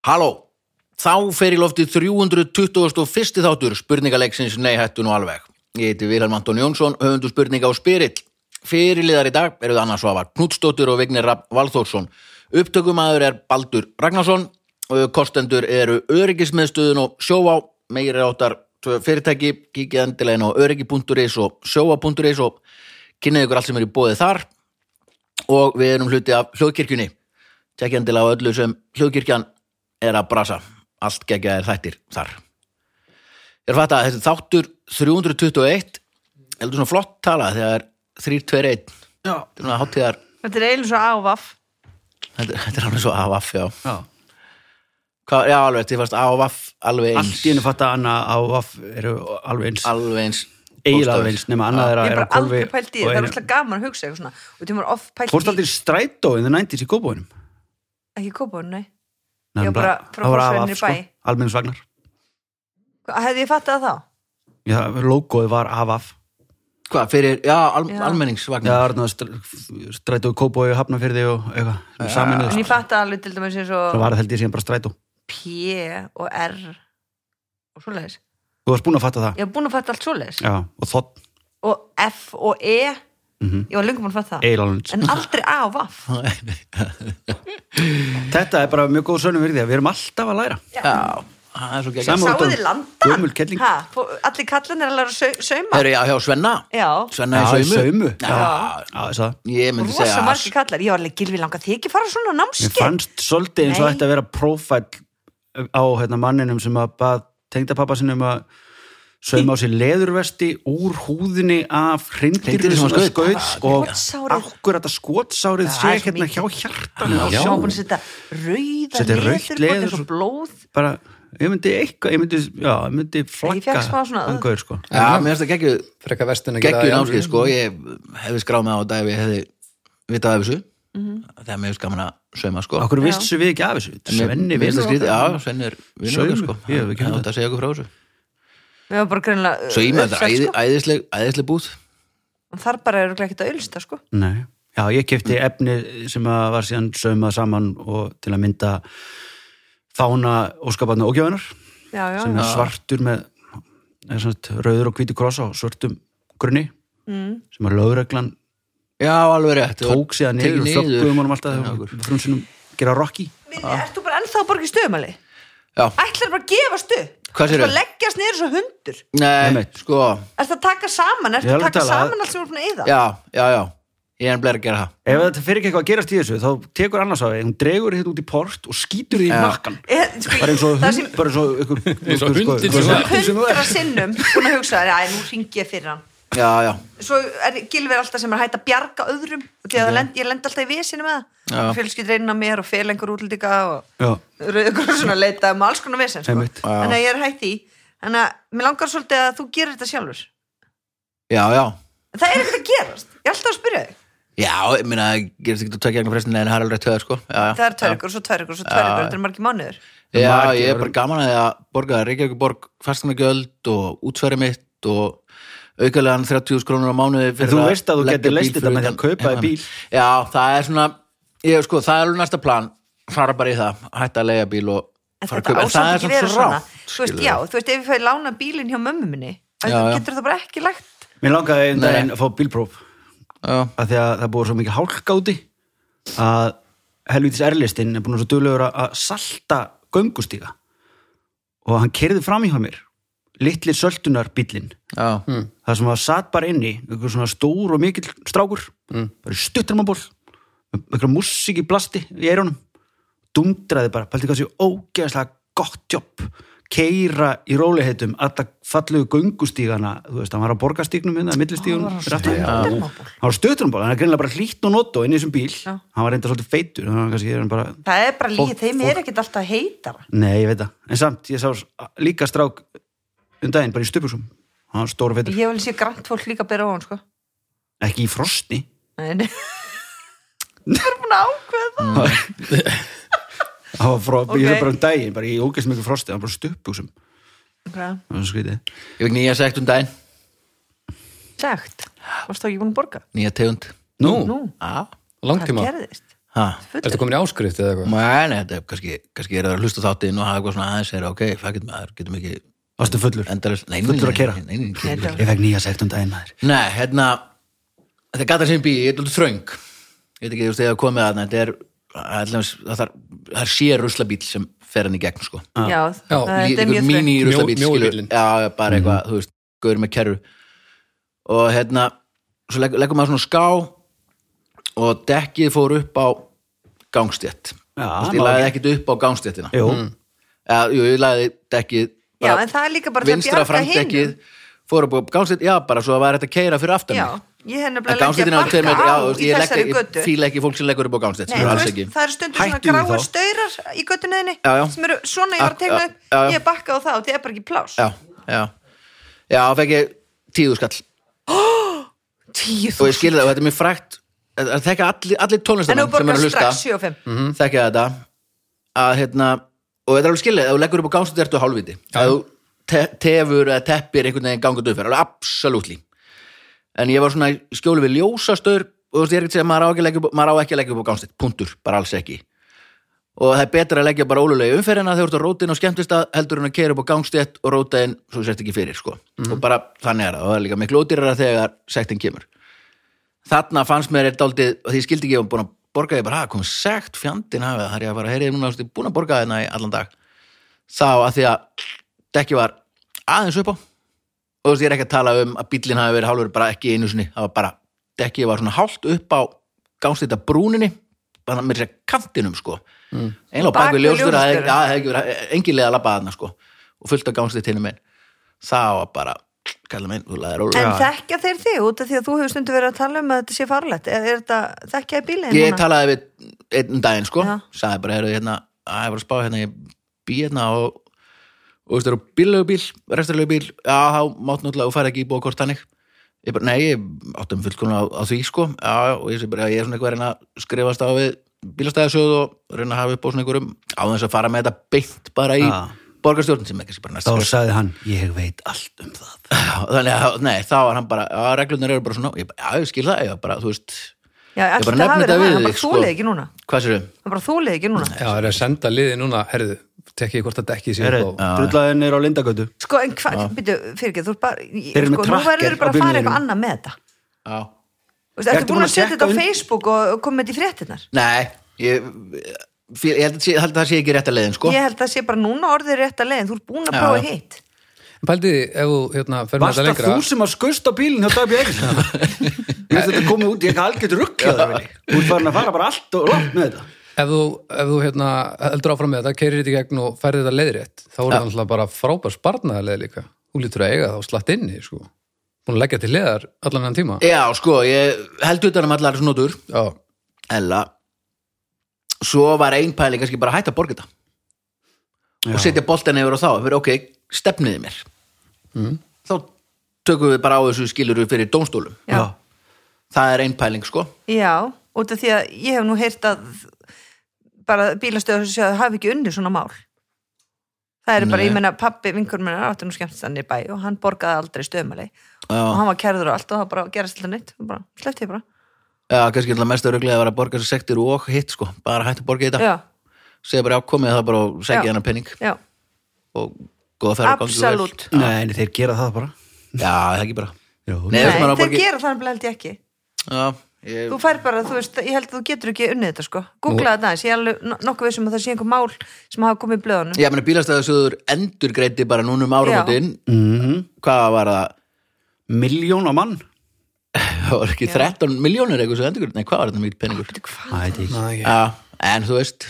Halló, þá fer í lofti 321. þáttur spurningaleiksins Nei hættu nú alveg. Ég heiti Vilhelm Anton Jónsson, höfundu spurninga á Spyrill. Fyrirliðar í dag eruð Anna Svavar Knudstóttir og Vignir Rapp Valþórsson. Upptökumæður er Baldur Ragnarsson, kostendur eru öryggismiðstöðun og sjóvá, meiri áttar fyrirtæki, kikið endilega inn á öryggi.is og sjóvá.is og kynnið ykkur allt sem er í bóðið þar og við erum hluti af hljóðkirkjunni. Tekja endilega á öllu sem hljóðkirkjan er að brasa. Allt geggja er þættir þar. Ég er að fatta að þetta er þáttur 321 heldur svona flott tala þegar 321 Já. þetta er svona háttíðar Þetta er eiginlega svo ávaf þetta, þetta er alveg svo AVF já. Já. Hva, já alveg, þetta er fast AVF alveg eins. Allt í hennu fatta Anna á vaff eru alveg eins. Alveg eins. Eiginlega alveg eins nema annað er Ég að er er bara aldrei pælt í, og það er alltaf gaman að hugsa eitthvað svona. Og það er oft pælt Fórst í, aldrei í strætó in the 90s í kópóinum ekki kópun, nei Nei, Já, bara frá það var í AVF, sko, almenningsvagnar. Hvað, Hefði ég fattað það þá? Já, logoið var AVF hvað, fyrir, já, al, Já. Já, almenningsvagn það var þarna strætó í kópói hafnafyrði og eitthvað saminuð En ég fattað alveg til dæmis eins Það og var það held ég síðan bara strætó. P og R og svoleiðis. Þú varst búin að fatta það? Ég hef búin að fatta allt svoleiðis. Já, og og F og E Mhm. ég var búin að fatta það. Eiginlega en aldrei A og Vaff Þetta er bara mjög góð því að við erum alltaf að læra. Já, það er svo Sama- Sáðu þið landa? Gömul kelling. Ha, Allir kallan er að læra að sau- sauma? Heru, já, hjá Svenna. Já, Svenna Já, Já, þess að ég myndi segja rosa að- margir kallar Ég var alveg gilvi langa þig ekki fara svona á Mér námskeið fannst svolítið eins og ætti að vera prófæll á hérna, manninum sem að bað tengdapappa sinum að sauma á sér leðurvesti úr húðinni af hreindýrinu sem sem skaut. skaut og Skotsárið. akkur þetta sé það er svo hérna hjá hjartan og Já. að setja rauða leður og blóð. Bara, ég myndi eitthvað, ég myndi, já, ég myndi flagga fékk smá svona- þann gaur, sko. já, mér finnst það geggjuð frekar vestin að námskeið alvöru. sko, ég hefði skráð með á þetta ef ég hefði vitað af þessu. Mhm. þegar mér finnst gaman að sauma sko. Akkur vissu við ekki af þessu? Svenni mér finnst það skrítið, já, Svenni er við varum bara greinlega svo ég með þetta sko. æðisleg, æðisleg búð. Þar bara eru ekki að ylsta sko. Nei, já, ég kefti efni sem að var síðan saumað saman og til að mynda fána óskaparna ógjöfunar já, já, sem er svartur með er svona, rauður og hvítu kross á svörtum grunni mm. sem að lögreglan já, alveg rétt. Tók síðan niður og þökkuðum honum alltaf Já, frunsinum gera Rocky. Minni, ert þú bara ennþá að borga í stöðumæli? já, ætlar bara að gefast upp Hvað bara að leggjast niður svo hundur? Nei, Einmitt. sko. Ertu að taka saman, er að taka að tala- saman allt sem þú er búin að eyða? Já, já, já, ég er enn að gera það. Ef þetta fyrir ekki eitthvað að gerast í þessu þá tekur annars á því, hún dregur þetta út í port og skýtur því í nakkan sko, bara eins og, það hund, bara eins og ykkur, Eins og ykkur, hundinn ykkur, sem- þú hundra ert. sinnum búin að hugsa, já, nú ringi ég fyrir hann já, já, svo er Gilvi alltaf sem er hægt að bjarga öðrum og því að lend, ég lend alltaf í vesinu með það. Fjölskyld reyna mér og fel einhver útlendinga og Já, rauður svona leita um alls konar vesen sko. En að ég er hægt í. Þannig að mér langar svolítið að þú gerir þetta sjálfur. Já, já. Það er ekkert að gerast, ég er alltaf að spyrja þig. Já, ég meina, gerist ekki að tökja eitthvað frestin en það er alveg töður sko. Já, já. það er ykkur, svo ykkur, svo ykkur þetta er margir mánuður Já, ég er bara gaman að borga Reykjavík borg fastanagjöld og útsværi mitt og aukalega 30 krónur á mánuði en þú veist að þú getur leist þetta með því að kaupa í bíl. Já, það er svona ég, sko, það er alveg næsta plan. Fara bara í það, hætta að leiga bíl og fara að kaupa, en það er vera svo svona. rátt þú veist, já, þú veist, ef ég fæði lána bílinn hjá mömmu minni Já, getur það bara ekki lagt. Mér langaði einn Nei. daginn að fá bílpróf. Já, að því að það búið svo mikið hálka úti að helvítis erlistin er búin að svo duglegur að- salta göngustíga. Og hann kerði fram í hjá mér litli söltunar bílinn já, það sem var satt bara inni einhver svona stór og mikill strákur bara stuttarmaból með einhverja músík í blasti í eyrunum dundraði bara, pælti hvað sér ógeðslega gott jobb keira í róliheitum alla fallugu göngustígana þú veist, hann var á borgastígnum hérna, millistígun Hann var stuttarmaból. hann var stuttarmaból, hann er greinilega bara hlýtt og notto inn í þessum bíl, Já. hann var reynda svolítið feitur hann var kannski hann bara, það er bara líð, þeim er ekkert alltaf heitara nei, ég veit það. En samt, ég sá líka strák um daginn, bara í stupusum hann var stóra feitur, ég vil sé grænt fólk líka bera á hann sko. ekki í frosti. Nei, nei. það er búin að ákveða það? Frá, Ok. ég hef bara um daginn bara í ógeðs mikið frosti, hann var bara í stupusum okay. það var svo skrítið. Ég veit nýja sekt um daginn. Sagt, varst þá ekki búin að borga? Nýja tegund. Nú, nú, Já, hvað langtíma gerðist? Ha, Ertu komin í áskrift eða eitthvað? Nei, nei, þetta er kannski, kannski er það að hlusta þáttinn og hafa eitthvað svona aðeins er ok, fækir maður, getum ekki Varstu fullur? endalist, nei, nei, Fullur að nei, keyra? nei, nei, nei, nei, Ég fekk nýja sekt um daginn maður. Nei, hérna þetta er gata sem bí, ég er alltaf þröng. Ég veit ekki, þú veist, þegar komið að þetta er það er, það er, það er sér ruslabíl sem fer hann í gegn, sko. Já, Já, það er mjög míní þröngt. ruslabíl, Mjó- skilur já, bara eitthvað, þú veist, gauður með kerru. Og hérna svo legg, leggum maður svona ská og dekkið fór upp á gangstétt. Já, má ég lagði ekki. ekkit upp á gangstéttina. Jú, ja, jú, ég lagði dekkið já, en það er líka bara að vinstra bjarga hinum. fór upp á gangstétt, já, bara svo að var þetta að keira fyrir aftan já, mig. ég hef nefnilega á tveir bakka metrar, á já, í ég þessari ekki, götu. fíla ekki fólk sem leggur upp á veist, ekki. það eru stundur svona þá. staurar í göttunniðinni sem eru svona ég var að Ak- tegna já, upp ég er bakkað á það og það er bara ekki plás já, já, já, þá fekk ég tíðu skall. Tíu og ég skilði það og þetta er mér frækt að að þekka allir, þú sem er að hlusta. strax 7 og 5 þekka þetta. Að hérna og þetta er alveg skilið, ef þú leggur upp á gangstétt ertu hálfviti. Ef þú te tefur eða teppir einhvern veginn gangut uppfyrir, alveg absolutt en ég var svona í skjóli við ljósastöður og þú veist, ég er ekki að segja að maður á ekki að leggja upp, á að á gangstétt, punktur, bara alls ekki. Og það er betra að leggja bara ólulegi umferðina þegar þú ert að róta inn á skemmtist heldur en að keira upp á gangstétt og róta inn svo sért ekki fyrir, sko, og bara þannig er það. Og það er líka miklu ódýrara þegar sektin kemur. Þarna fannst mér eitt daldið, því ég skildi ekki ég var búin að borga ég bara, "Ha, komið sekt fjandinn hafi það, það er ég að fara að heyri núna, búin að borga þarna í allan dag. Þá að því að dekki var aðeins upp á og þú veist, ég er ekki að tala um að bíllinn hafi verið hálfur bara ekki einu sinni, það var bara dekki var svona hálft upp á gangstýta brúninni, bara með þess að kantinum sko, mm. einlega Bak við ljóstur að það hefði ekki verið engilega að labba þarna sko og fullt af gangstýta hinnum einn það var bara, kalla minn, þú laðir ólega en þekkja þeir þig út af því að þú hefur stundu verið að tala um að þetta sé farlegt? Er, er þetta þekkja í bílinn ég núna? talaði við einn daginn sko. Sagði bara, heyrðu hérna, að ég var að spá hérna ég bý hérna og og þú veist, það eru bíllegu bíl, restarlegu bíl já, þá mátt náttúrulega, þú fær ekki íbúa hvort þannig. Ég bara, nei, ég áttum fullkomlega á, á því sko, já, og ég sé bara ég er svona eitthvað að reyna að skrifast á við bílastæðasjóð og reyna að hafa upp á svona einhverjum á þess að fara með þetta beint bara í Já. Borgarstjórn sem ekki sé bara næsta þá sagði hann Ég veit allt um það. Já, þannig að, nei, þá var hann bara já, reglurnar eru bara svona, ég bara, já, ég skil það ég bara, þú veist, já, ég bara þetta nefni hafi þetta við hann þig, bara sko. þúlið ekki núna. Hvað sér hann bara þúlið ekki núna. Já, það er að senda liði núna, herðu, tekkið hvort að dekki sér Herri, upp á. drullaðin er á Lindagötu. Sko, en hvað, byrju, fyrir ekki þú ert bara, Þeir eru með sko, nú verður bara á að fara eitthvað annað með þetta. Já. Þú veist, ertu búin að að setja þetta á Facebook og koma þetta í fréttinnar Nei, ég, ég held, að sé, held að það sé ekki rétt að leiðin sko. ég held að það sé bara núna orðið rétt að leiðin. Þú ert búin að prófa hitt. Pældi, ef þú, hérna, fer með Varst þetta það lengra þú sem að skust á bílinn hjá Dabi Egil Ég veist þetta komið út, ég ekki algjört ruggjaður Þú ert farin að fara bara allt og langt með þetta. Ef þú, ef þú hérna, heldur áfram með þetta, keirir þetta í gegn og færði þetta leiðrétt, þá er það alltaf bara frábær sparnaðarleið líka. Þú lítur að eiga það og slatt inni, sko. Búin að leggja til leðar allan enn tíma. Já, sko, ég held utan um allar snútur Já, Ella Svo var ein pæli kannski bara að hætta að borga þetta. Og setja boltan yfir og þá fyrir ok, stefniði mér. Mm. þá tökum við bara á þessu skilur við fyrir dómstólum. Já. það er ein pæling sko. Já, út af því að ég hef nú heyrt að bara bílastöðu sem séu að hafi ekki unni svona mál. Það er bara, Nei. ég meina pappi vinkur minna áttu nú skemmtist hann í bæ og hann borgaði aldrei stöðmæli. Og Já, hann var kærður og allt og það bara gerast alltaf neitt. Og bara, sleppti ég bara já kannski alltaf mest öruglega að vera að borga þessu sektir og hitt sko, bara hætta að borga þetta já, segja bara ákomið það bara og Já. segja hennar penning já, og góða vel. absolutt. Nei, nei, þeir gera það bara. Já, það er ekki bara. Jú. Nei, Nei, þeir borgi- gera það held ég ekki. Já, ég, þú fær bara, þú veist, ég held að þú getur ekki unnið þetta sko, googla þetta aðeins, ég er alveg no- nokkuð vissum að það sé einhver mál sem hafa komið í blöðunum. Ég meni bílastæðasjóður endur greiti bara núna um áramótin. Mm hvað var það? Miljón á mann Það var ekki 13 miljónir eitthvað sem endur nei hvað var þetta mikið peningur? Það Já, en þú veist.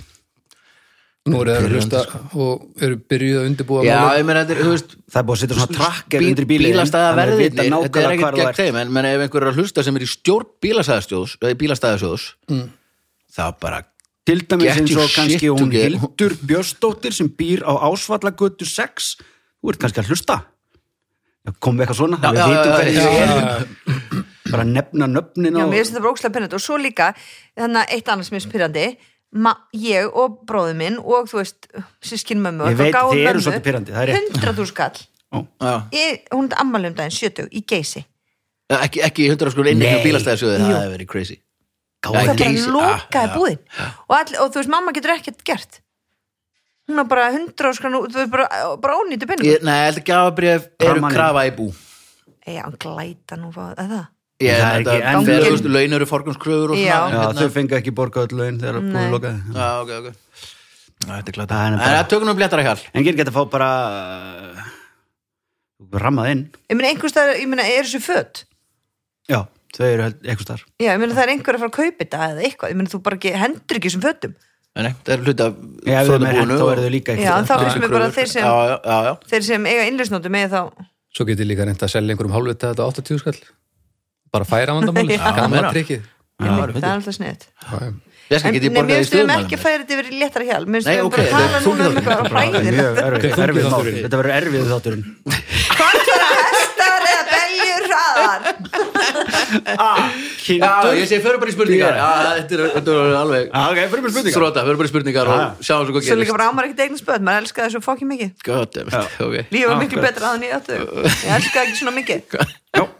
Nú eru það hlusta og eru byrjuð að undirbúa Já, málið. ég meina þetta er, þú veist Það er búið að setja svona trakker undir þannig að þetta er ekkert gegn þeim en ef einhver er að hlusta sem er í stjórn bílastæðasjóðs eða bílastæðasjóðs Mm. þá bara Til dæmis eins og kannski hún. Hildur Björnsdóttir sem býr á Ásvallagötu 6 Þú ert kannski að hlusta Já, Kom við eitthvað svona, Já, við já, vitum já, hverju já, já, erum. Bara nefna nöfnin Já, á mér finnst þetta bara ókslega pennandi. Og svo líka þannig að eitt annars mér spyrjandi ég og bróður minn og þú veist, sískin mömmu Ég veit, þið eru svolítið pirrandi, það er rétt. 100.000 skall já, ég, hún er ammali um daginn 70 í geysi. Ekki, ekki 100 sko inn í Nei. bílastæðasjóði, Jú. það hefur verið crazy. Og Já, það bara geysi- lokaði ah, búðin. og, all, og þú veist, mamma getur ekkert gert hún har bara hundra skran þú veist, bara, bara ónýttu penningur Ég, nei, þetta gafabrif eru Rammaninn. krafa í bú Já, hann glæta nú fá, er það? Ég, Það er þetta ekki enn- fer, þú veist, laun eru forgangskröfur og Já. svona Já, hérna. þau fengi ekki borga öll laun þegar Nei. búið lokaði Já, ok, ok Þetta er klart Það er En það tökum nú bléttara hjál En getur geta að fá bara uh, rammað inn Ég meina, einhvers staðar, ég meina, er þessu föt? Já, þau eru held- eitthvað starf Já, ég meina, það er einhver að fara að kaupa þetta eða eitthvað, ég meina, þú bara ekki, hendur ekki þessum fötum Nei, það er hluti af Já, ef þeim hent, þjóðarbúinu þá og- eru þau líka Já, en þá eitthvað finnst mér bara þeir sem, Já, já, já, já. þeir sem eiga innlýsnótu með þá Svo getið líka reynd að selja einhverjum hálfvita þetta á 80 skall. Bara færa vandamáli, gamla Já, það er alltaf sniðt Ég skal En mér við stöðum ekki að færa þetta yfir í léttara hjálp Mér finnst Nei, við ok, bara að tala núna um eitthvað mál þátturinn. Þetta verður erfið þátturinn Hvað er að hestar eða beljur hraðar? Já, ég segi, förum bara í spurningar. Ég- Já, þetta er, þetta er alveg Já, ok, fyrir mér spurningar. Þróta, förum bara í spurningar og sjáum svo hvað Svo líka gerist. bara ámar ekkert eigin spöð Maður elskaði þessu fokki mikið. God damn it, ok. Lífið var Já, miklu betra að hann í áttu Ég elskaði ekki svona mikið. Já,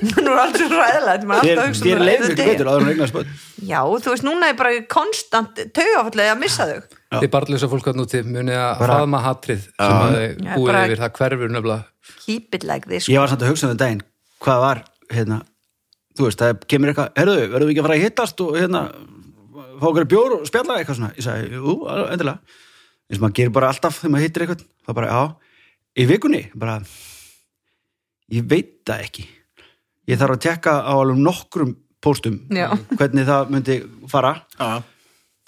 Nú er allt svo ræðilegt Maður er þér alltaf að hugsa þér um það miklu deyja. betur áður en eignar spöld Já, þú veist, núna er bara konstant taugafallið að missa þau. Þið barnlösa fólk að núti muni að Bara- faðma hatrið sem að Já, búið bara- yfir, það hverfur nefnilega. Keep it like this. Ég var samt að hugsa um þetta daginn Hvað var, hérna Þú veist, það kemur eitthvað Herðu, verðum við ekki að fara að hittast og hérna fá okkur bjór og spjalla? Eitthvað svona. Ég sagði, jú, endilega. Eins og maður gerir bara alltaf þegar maður hittir eitthvað það bara, já, í vikunni bara, ég veit það ekki. Ég þarf að tekka á alveg nokkrum póstum Já. hvernig það myndi fara. Já,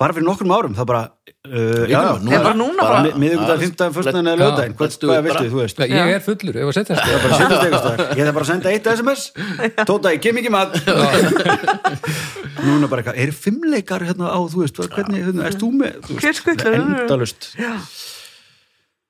bara fyrir nokkrum árum það bara uh, já, já, nú er bara núna bara- Mi- miðvikudag, fimmtudaginn, föstudaginn eða Já, do hvað viltu, þú veist? Ég Já. er fullur, er bara að setjast. Ég þarf bara að senda eitt SMS Tóta, ég kem ekki mat. Núna bara eitthvað, er fimmleikar hérna á, þú veist, hvernig, hérna, erst þú með þú veist, Hver skutlar?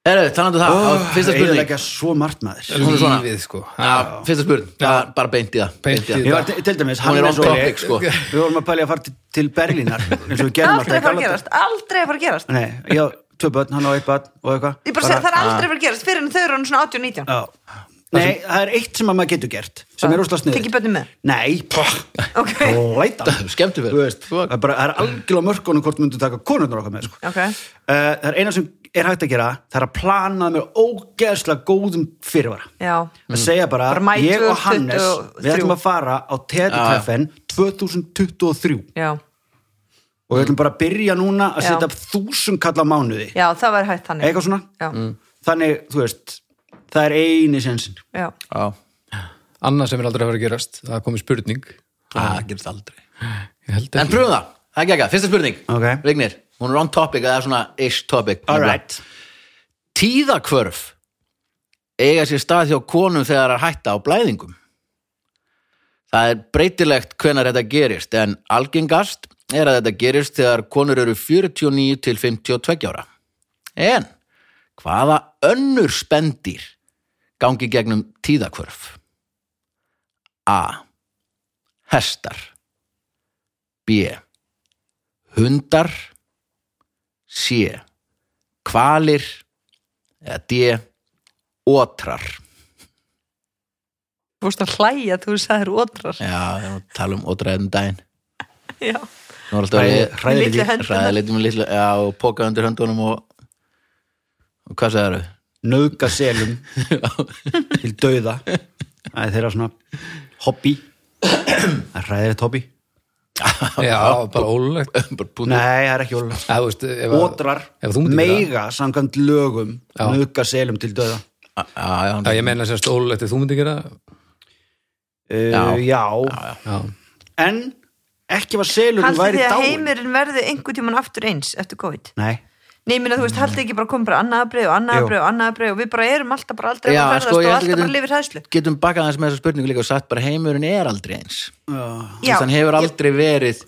Endalust Herru, talandu það, á, fyrsta spurning. Eða svo margt maður. Hún er svona. Lífið, sko. Já, fyrsta spurning, Já, bara beint í það Beint í það. Ég var til dæmis, Hún er Óli, topic, sko. Við vorum að pælja að fara til, til Berlínar eins og við gerum Aldrei að fara að gerast, aldrei að fara að gerast. Nei, ég á tvö börn, hann á eitt börn og eitthvað. Ég bara segi, það er aldrei að fara að gerast fyrir en þau eru orðin svona 18 og 19 Já. Nei, það er eitt sem að maður getur gert sem er úrslega sniður Tekið börnin með? Nei, pah, Ok, er hægt að gera það er að plana með ógeðslega góðum fyrirvara. Já, að segja bara, Bara ég og Hannes 2023. við ætlum að fara á TED-treffen 2023 já, og við ætlum bara að byrja núna að setja upp þúsund kalla mánuði. Já, það var hægt þannig. Eitthvað svona, Já, þannig, þú veist það er eini sensin já, Já, Annað sem er aldrei að vera að gerast, það er komið spurning. Það gerist aldrei. En pröfum það, það er ekki ekki, fyrsta spurning. Ok. Vignir, hún er on topic, það er svona ish topic Alright. Tíðakvörf eiga sér stað hjá konum þegar að hætta á blæðingum Það er breytilegt hvenar þetta gerist en algengast er að þetta gerist þegar konur eru 49 til 52 ára. En hvaða önnur spendýr gangi gegnum tíðakvörf? A. Hestar B. Hundar C. Kvalir eða D. Ótrar Þú veist að hlæja þú sagðir ótrar Já, ég var að tala um ótræðum daginn. Já, Nú var alltaf með litlu, já, og póka undir höndunum og, og hvað sagði þau? nauðga selum til dauða. Það er þeirra svona hobby. Það er ræðilegt hobby Já, bara ólulegt nei, það er ekki ólulegt Já, þú veist, ef að- Ótrar meiga samkvæmt lögum nauðga selum til dauða. Já, ég meina sérst ólulegt þú myndir gera uh, Já. en ekki var selurinn haldið væri þið að heimurinn verði einhver tíman aftur eins eftir COVID. Nei, Nei, minna, þú veist, haldið ekki bara komið bara annað breyð og annað Jú. breyð og annað breyð og við bara erum alltaf bara aldrei Já, að ferðast sko, og alltaf að bara getum- lifir hæðslu Getum bakað þess með þessa spurningu líka og sagt bara heimurinn er aldrei eins. Já. Já, Þannig hefur aldrei verið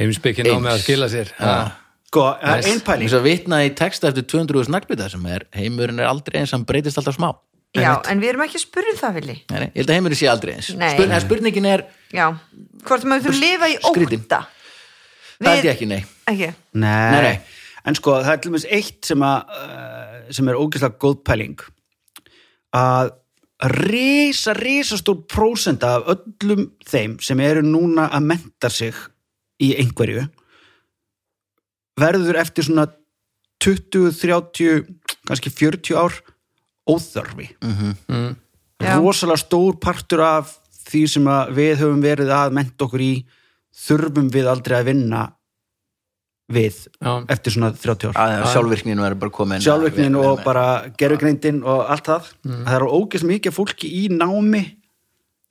heimspekin á með að skila sér. Já. sko, það er ein pæling. Þess að vitna í texta eftir 200 snakkbytta sem er heimurinn er aldrei eins, hann breytist alltaf smá. Já, en við erum ekki að spurja um það, Vili. Nei, nei, ég held að heimurinn sé aldrei eins. Nei. Spurning, spurningin er, Já, hvort maður þurfum lifa í Skrítin. ótta? Það ég ekki, nei. Ekki, nei. Nei, nei. En sko, það er til dæmis eitt sem að uh, sem er ógeðslega góð pæling að risa, risa stór prósenda af öllum þeim sem eru núna að menta sig í einhverju verður eftir svona 20, 30 kannski 40 ár óþörfi mm. Já. rosalega stór partur af því sem að við höfum verið að menta okkur í þurfum við aldrei að vinna við Já. eftir svona 30 ár að sjálfvirkninu verður bara komin sjálfveiknin og bara gerfugreindin og allt það það er ógeðs mikið fólki í námi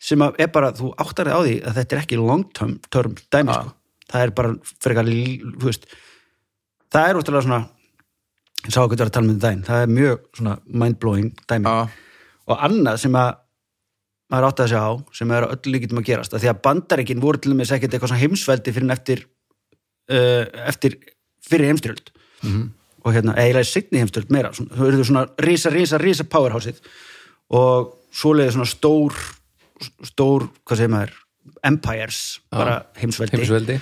sem að er bara, þú áttar þig á því að þetta er ekki long term, term dæmi sko. það er bara frekar lí- þú veist, það er útrúlega svona ég sá ekki að vera að tala með dæn það er mjög svona mindblowing dæmi Já. og annað sem að maður átti að segja á, sem er á öllu líkitum að gerast að því að bandaríkin voru til með ekkert eitthvað svona heimsveldi fyrir en eftir eftir fyrir heimstyrjöld og hérna, eiginlega signi heimstyrjöld meira, svona, þau eru svona risa, risa, risa powerhouseið. Og svoleiði svona stór stór, hvað segir maður empires, bara heimsveldi. Heimsveldi.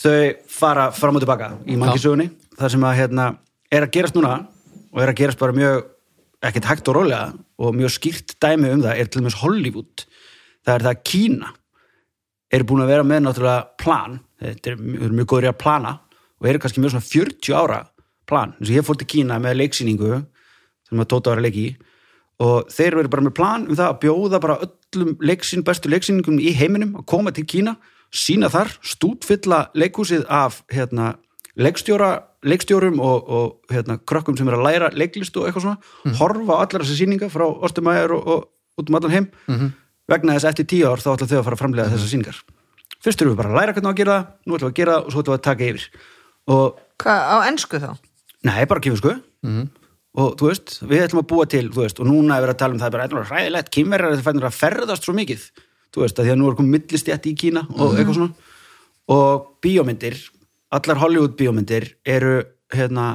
Þau fara fram og tilbaka í mannkisögunni það sem að hérna er að gerast núna og er að gerast bara mjög ekkert hægt og rólega og mjög skýrt dæmi um það er til dæmis Hollywood. Það er það að Kína eru búin að vera með náttúrulega plan þetta er mjög, mjög góður í að plana og eru kannski mjög svona 40 ára plan. Eins og ég fór til Kína með leiksýningu sem að Tóta var að leiki og þeir eru bara með plan um það að bjóða bara öllum leiksýn, bestu leiksýningum í heiminum að koma til Kína, sína þar stútfylla leikhúsið af hérna, leikstjóra, leikstjórum og, og hérna, krökkum sem er að læra leiklist og eitthvað svona, horfa á allar þessi sýninga frá Ostumæjar og, og út um allan heim. Vegna þess að eftir tíu ár þá ætla þau að fara að framlega þessar sýningar fyrst erum við bara að læra hvernig að gera það nú ætlum við að gera það og svo ætlum við að taka yfir. Og Hvað, á ennsku þá? Nei, bara kýfinsku og þú veist, við ætlum að búa til þú veist, og núna er verið að tala um það er bara hræðilegt, kýmverjar þeir fænir að ferðast svo mikið þú veist, að því að nú er komið millistjætt í Kína og eitthvað svona. Og bíómyndir, allar Hollywood bíómyndir eru hérna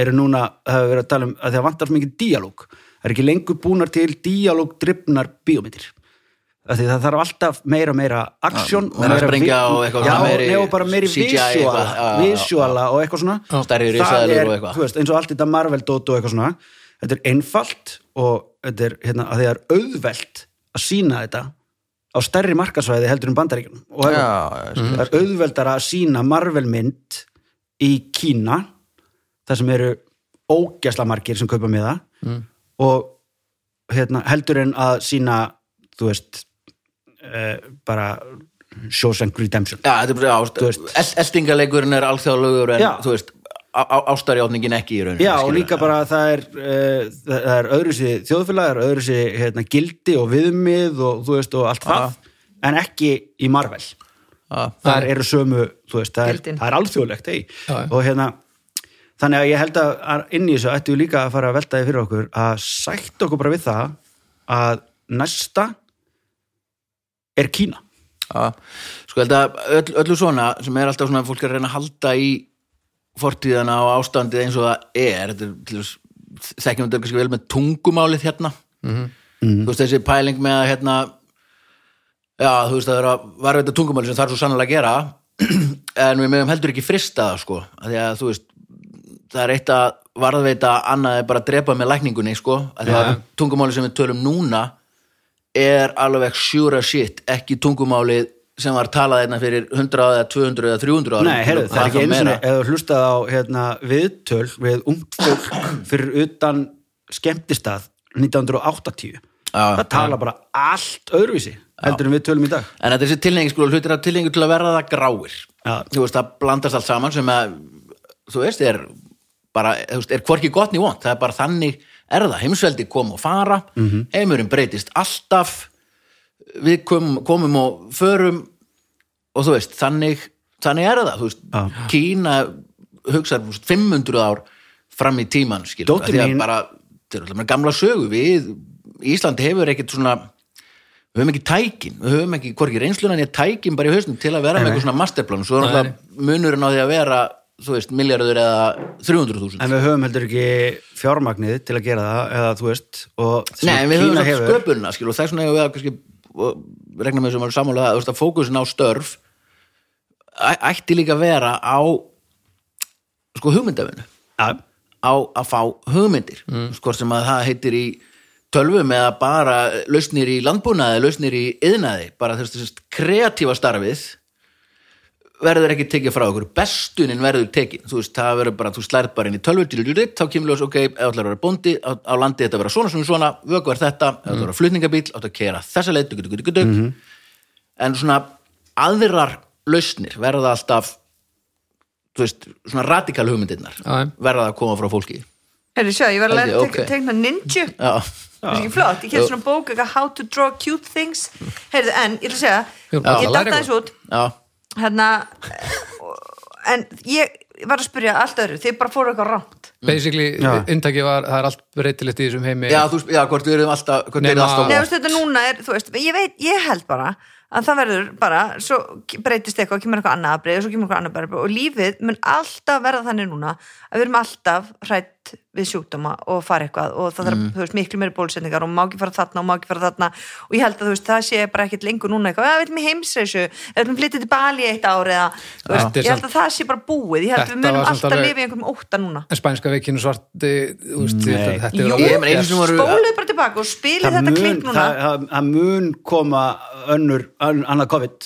eru núna, það hefur verið að tala um að það vantar svo mikið díalóg. Það er ekki lengur búnar til díalóg drifnar bíómyndir það þarf alltaf meira og meira aksjón meira og svona meiri nei, og eitthvað, svona. Stærri Það er, eins og allt þetta Marvel-dót og eitthvað svona þetta er einfalt og þetta er, hérna, er auðvelt að sína þetta á stærri markasvæði heldur um bandaríkjum og það er auðveldara að sína Marvel-mynd í Kína þar sem eru ógæsla margir sem kaupa með það Mm. og hérna, heldur en að sína þú veist bara Shawshank Redemption Já, þetta er bara, er alþjóðlugur en, Já. þú veist, á- á- ástarjátningin ekki í rauninni Já, og líka bara að það er, uh, það er öðru sér þjóðfélag, það er öðru sér hérna, gildi og viðmið og þú veist og allt það, en ekki í Marvel. Já. Það eru sömu, þú veist, það er, Gildin. það er alþjóðlegt, ei. Já, já. Og hérna, þannig að ég held að inn í þessu ættu við líka að fara að velta því fyrir okkur að sætt okkur bara við það að næsta er Kína. Já, sko held að öll, öllu svona sem er alltaf svona að fólk er að reyna að halda í fortíðana og ástandið eins og það er þetta er til þess þekkjum þetta kannski vel með tungumálið hérna þú veist þessi pæling með að hérna já þú veist það er að varveita tungumálið sem það er svo sannlega að gera en við meðum heldur ekki frista það sko að því að þú veist það er eitt að varðveita annað er bara að drepa með lækningunni sko að því að Já. tungumálið sem við tölum núna er alveg as shit ekki tungumálið sem var talað einna fyrir 100 eða 200 eða 300 árum. Nei, heyrðu, það er ekki sinni, meira. eða hlustað á hérna, viðtöl við ungt fólk fyrir utan skemmtistað 1980 Já, það tala bara allt öðruvísi heldur en við tölum í dag. En þetta er þessi tilhengi sko, hlutir að tilhengi til að verða það gráir. Já. Þú veist, það blandast allt saman sem að þú veist, er bara, þú veist, er hvorki gott ný vont. Það er bara þannig, er það, heimsveldi kom og fara, Mhm. heimurinn breytist alltaf við kom, komum og förum og þú veist, þannig þannig er það, þú veist, Já. Kína veist, 500 ár fram í tíman, Dóttir því að mín- bara, þetta er gamla sögu við, Íslandi hefur ekkert svona við höfum ekki tækin, við höfum ekki hvorki reynsluna en ég tækin bara í hausnum til að vera með eitthvað svona masterplan, svo er náttúrulega munurinn á því að vera, þú veist, milljarður eða 300.000 en við höfum heldur ekki fjármagnið til að gera það eða þú veist og Nei, við höfum þetta sköpunna, skil, og þess vegna hefur við að kannski, regna með þessum að sammála það, þú veist, að fókusin á störf ætti líka að vera á sko hugmyndafinu Já, á að fá hugmyndir mm. sko sem að það heitir í tölvum eða bara lausnir í landbúnaði, lausnir í yðnaði, bara þess að kreatífa starfið verður ekki tekið frá okkur. Bestunin verður tekið, þú veist, það verður bara þú slærð bara inn í tölvu, dýrlýrið, þá kemur ljós ok, ef ætlar að vera bóndi, á, á landi þetta vera svona, svona, svona, vöku er þetta ef ætlar að vera flutningabíl, átt að kera þessa leið dugg, dugg, dugg, dugg, en svona aðrar lausnir verða alltaf þú veist, svona radikal hugmyndirnar Já, já. verða að koma frá fólki. Herri, sjá, ég var að læra að tegna ninja. Já, Það er ekki flott, ég hef svona bók eitthvað How to draw cute things. Heyrðu, en ég að segja Jú, Ég að læra datt aðeins út. Já, hérna en ég var að spyrja allt öðru þið bara fóru eitthvað rámt basically, Já. inntaki var, það er allt breytilegt í þessum heimi. Já, þú já, hvort við erum alltaf hvort við erum alltaf veist, þetta núna er, þú veist, ég veit, ég held bara að það verður bara, svo breytist eitthvað, kemur eitthvað annað að breyða, svo kemur eitthvað annað að breyða og lífið mun alltaf verða þannig núna að við erum alltaf hrætt við sjúkdóma og fara eitthvað og það þarf, Mm. þú veist, miklu meiri bólusetningar og má ekki fara þarna og má ekki fara þarna. Og ég held að þú veist, það sé bara ekkit lengur núna eitthvað, að við erum í heimsreisu, við erum flyttið til Bali eitt ár eða, þú veist, ég held að það sé bara búið, ég held að við munum alltaf alveg- lifa í einhverjum ótta núna. En spænska veikinu svarti þú veist, þetta, þetta Jú, er voru- spólið bara tilbaka og spilið þetta klink núna. það, mun koma önnur, ön, annað COVID.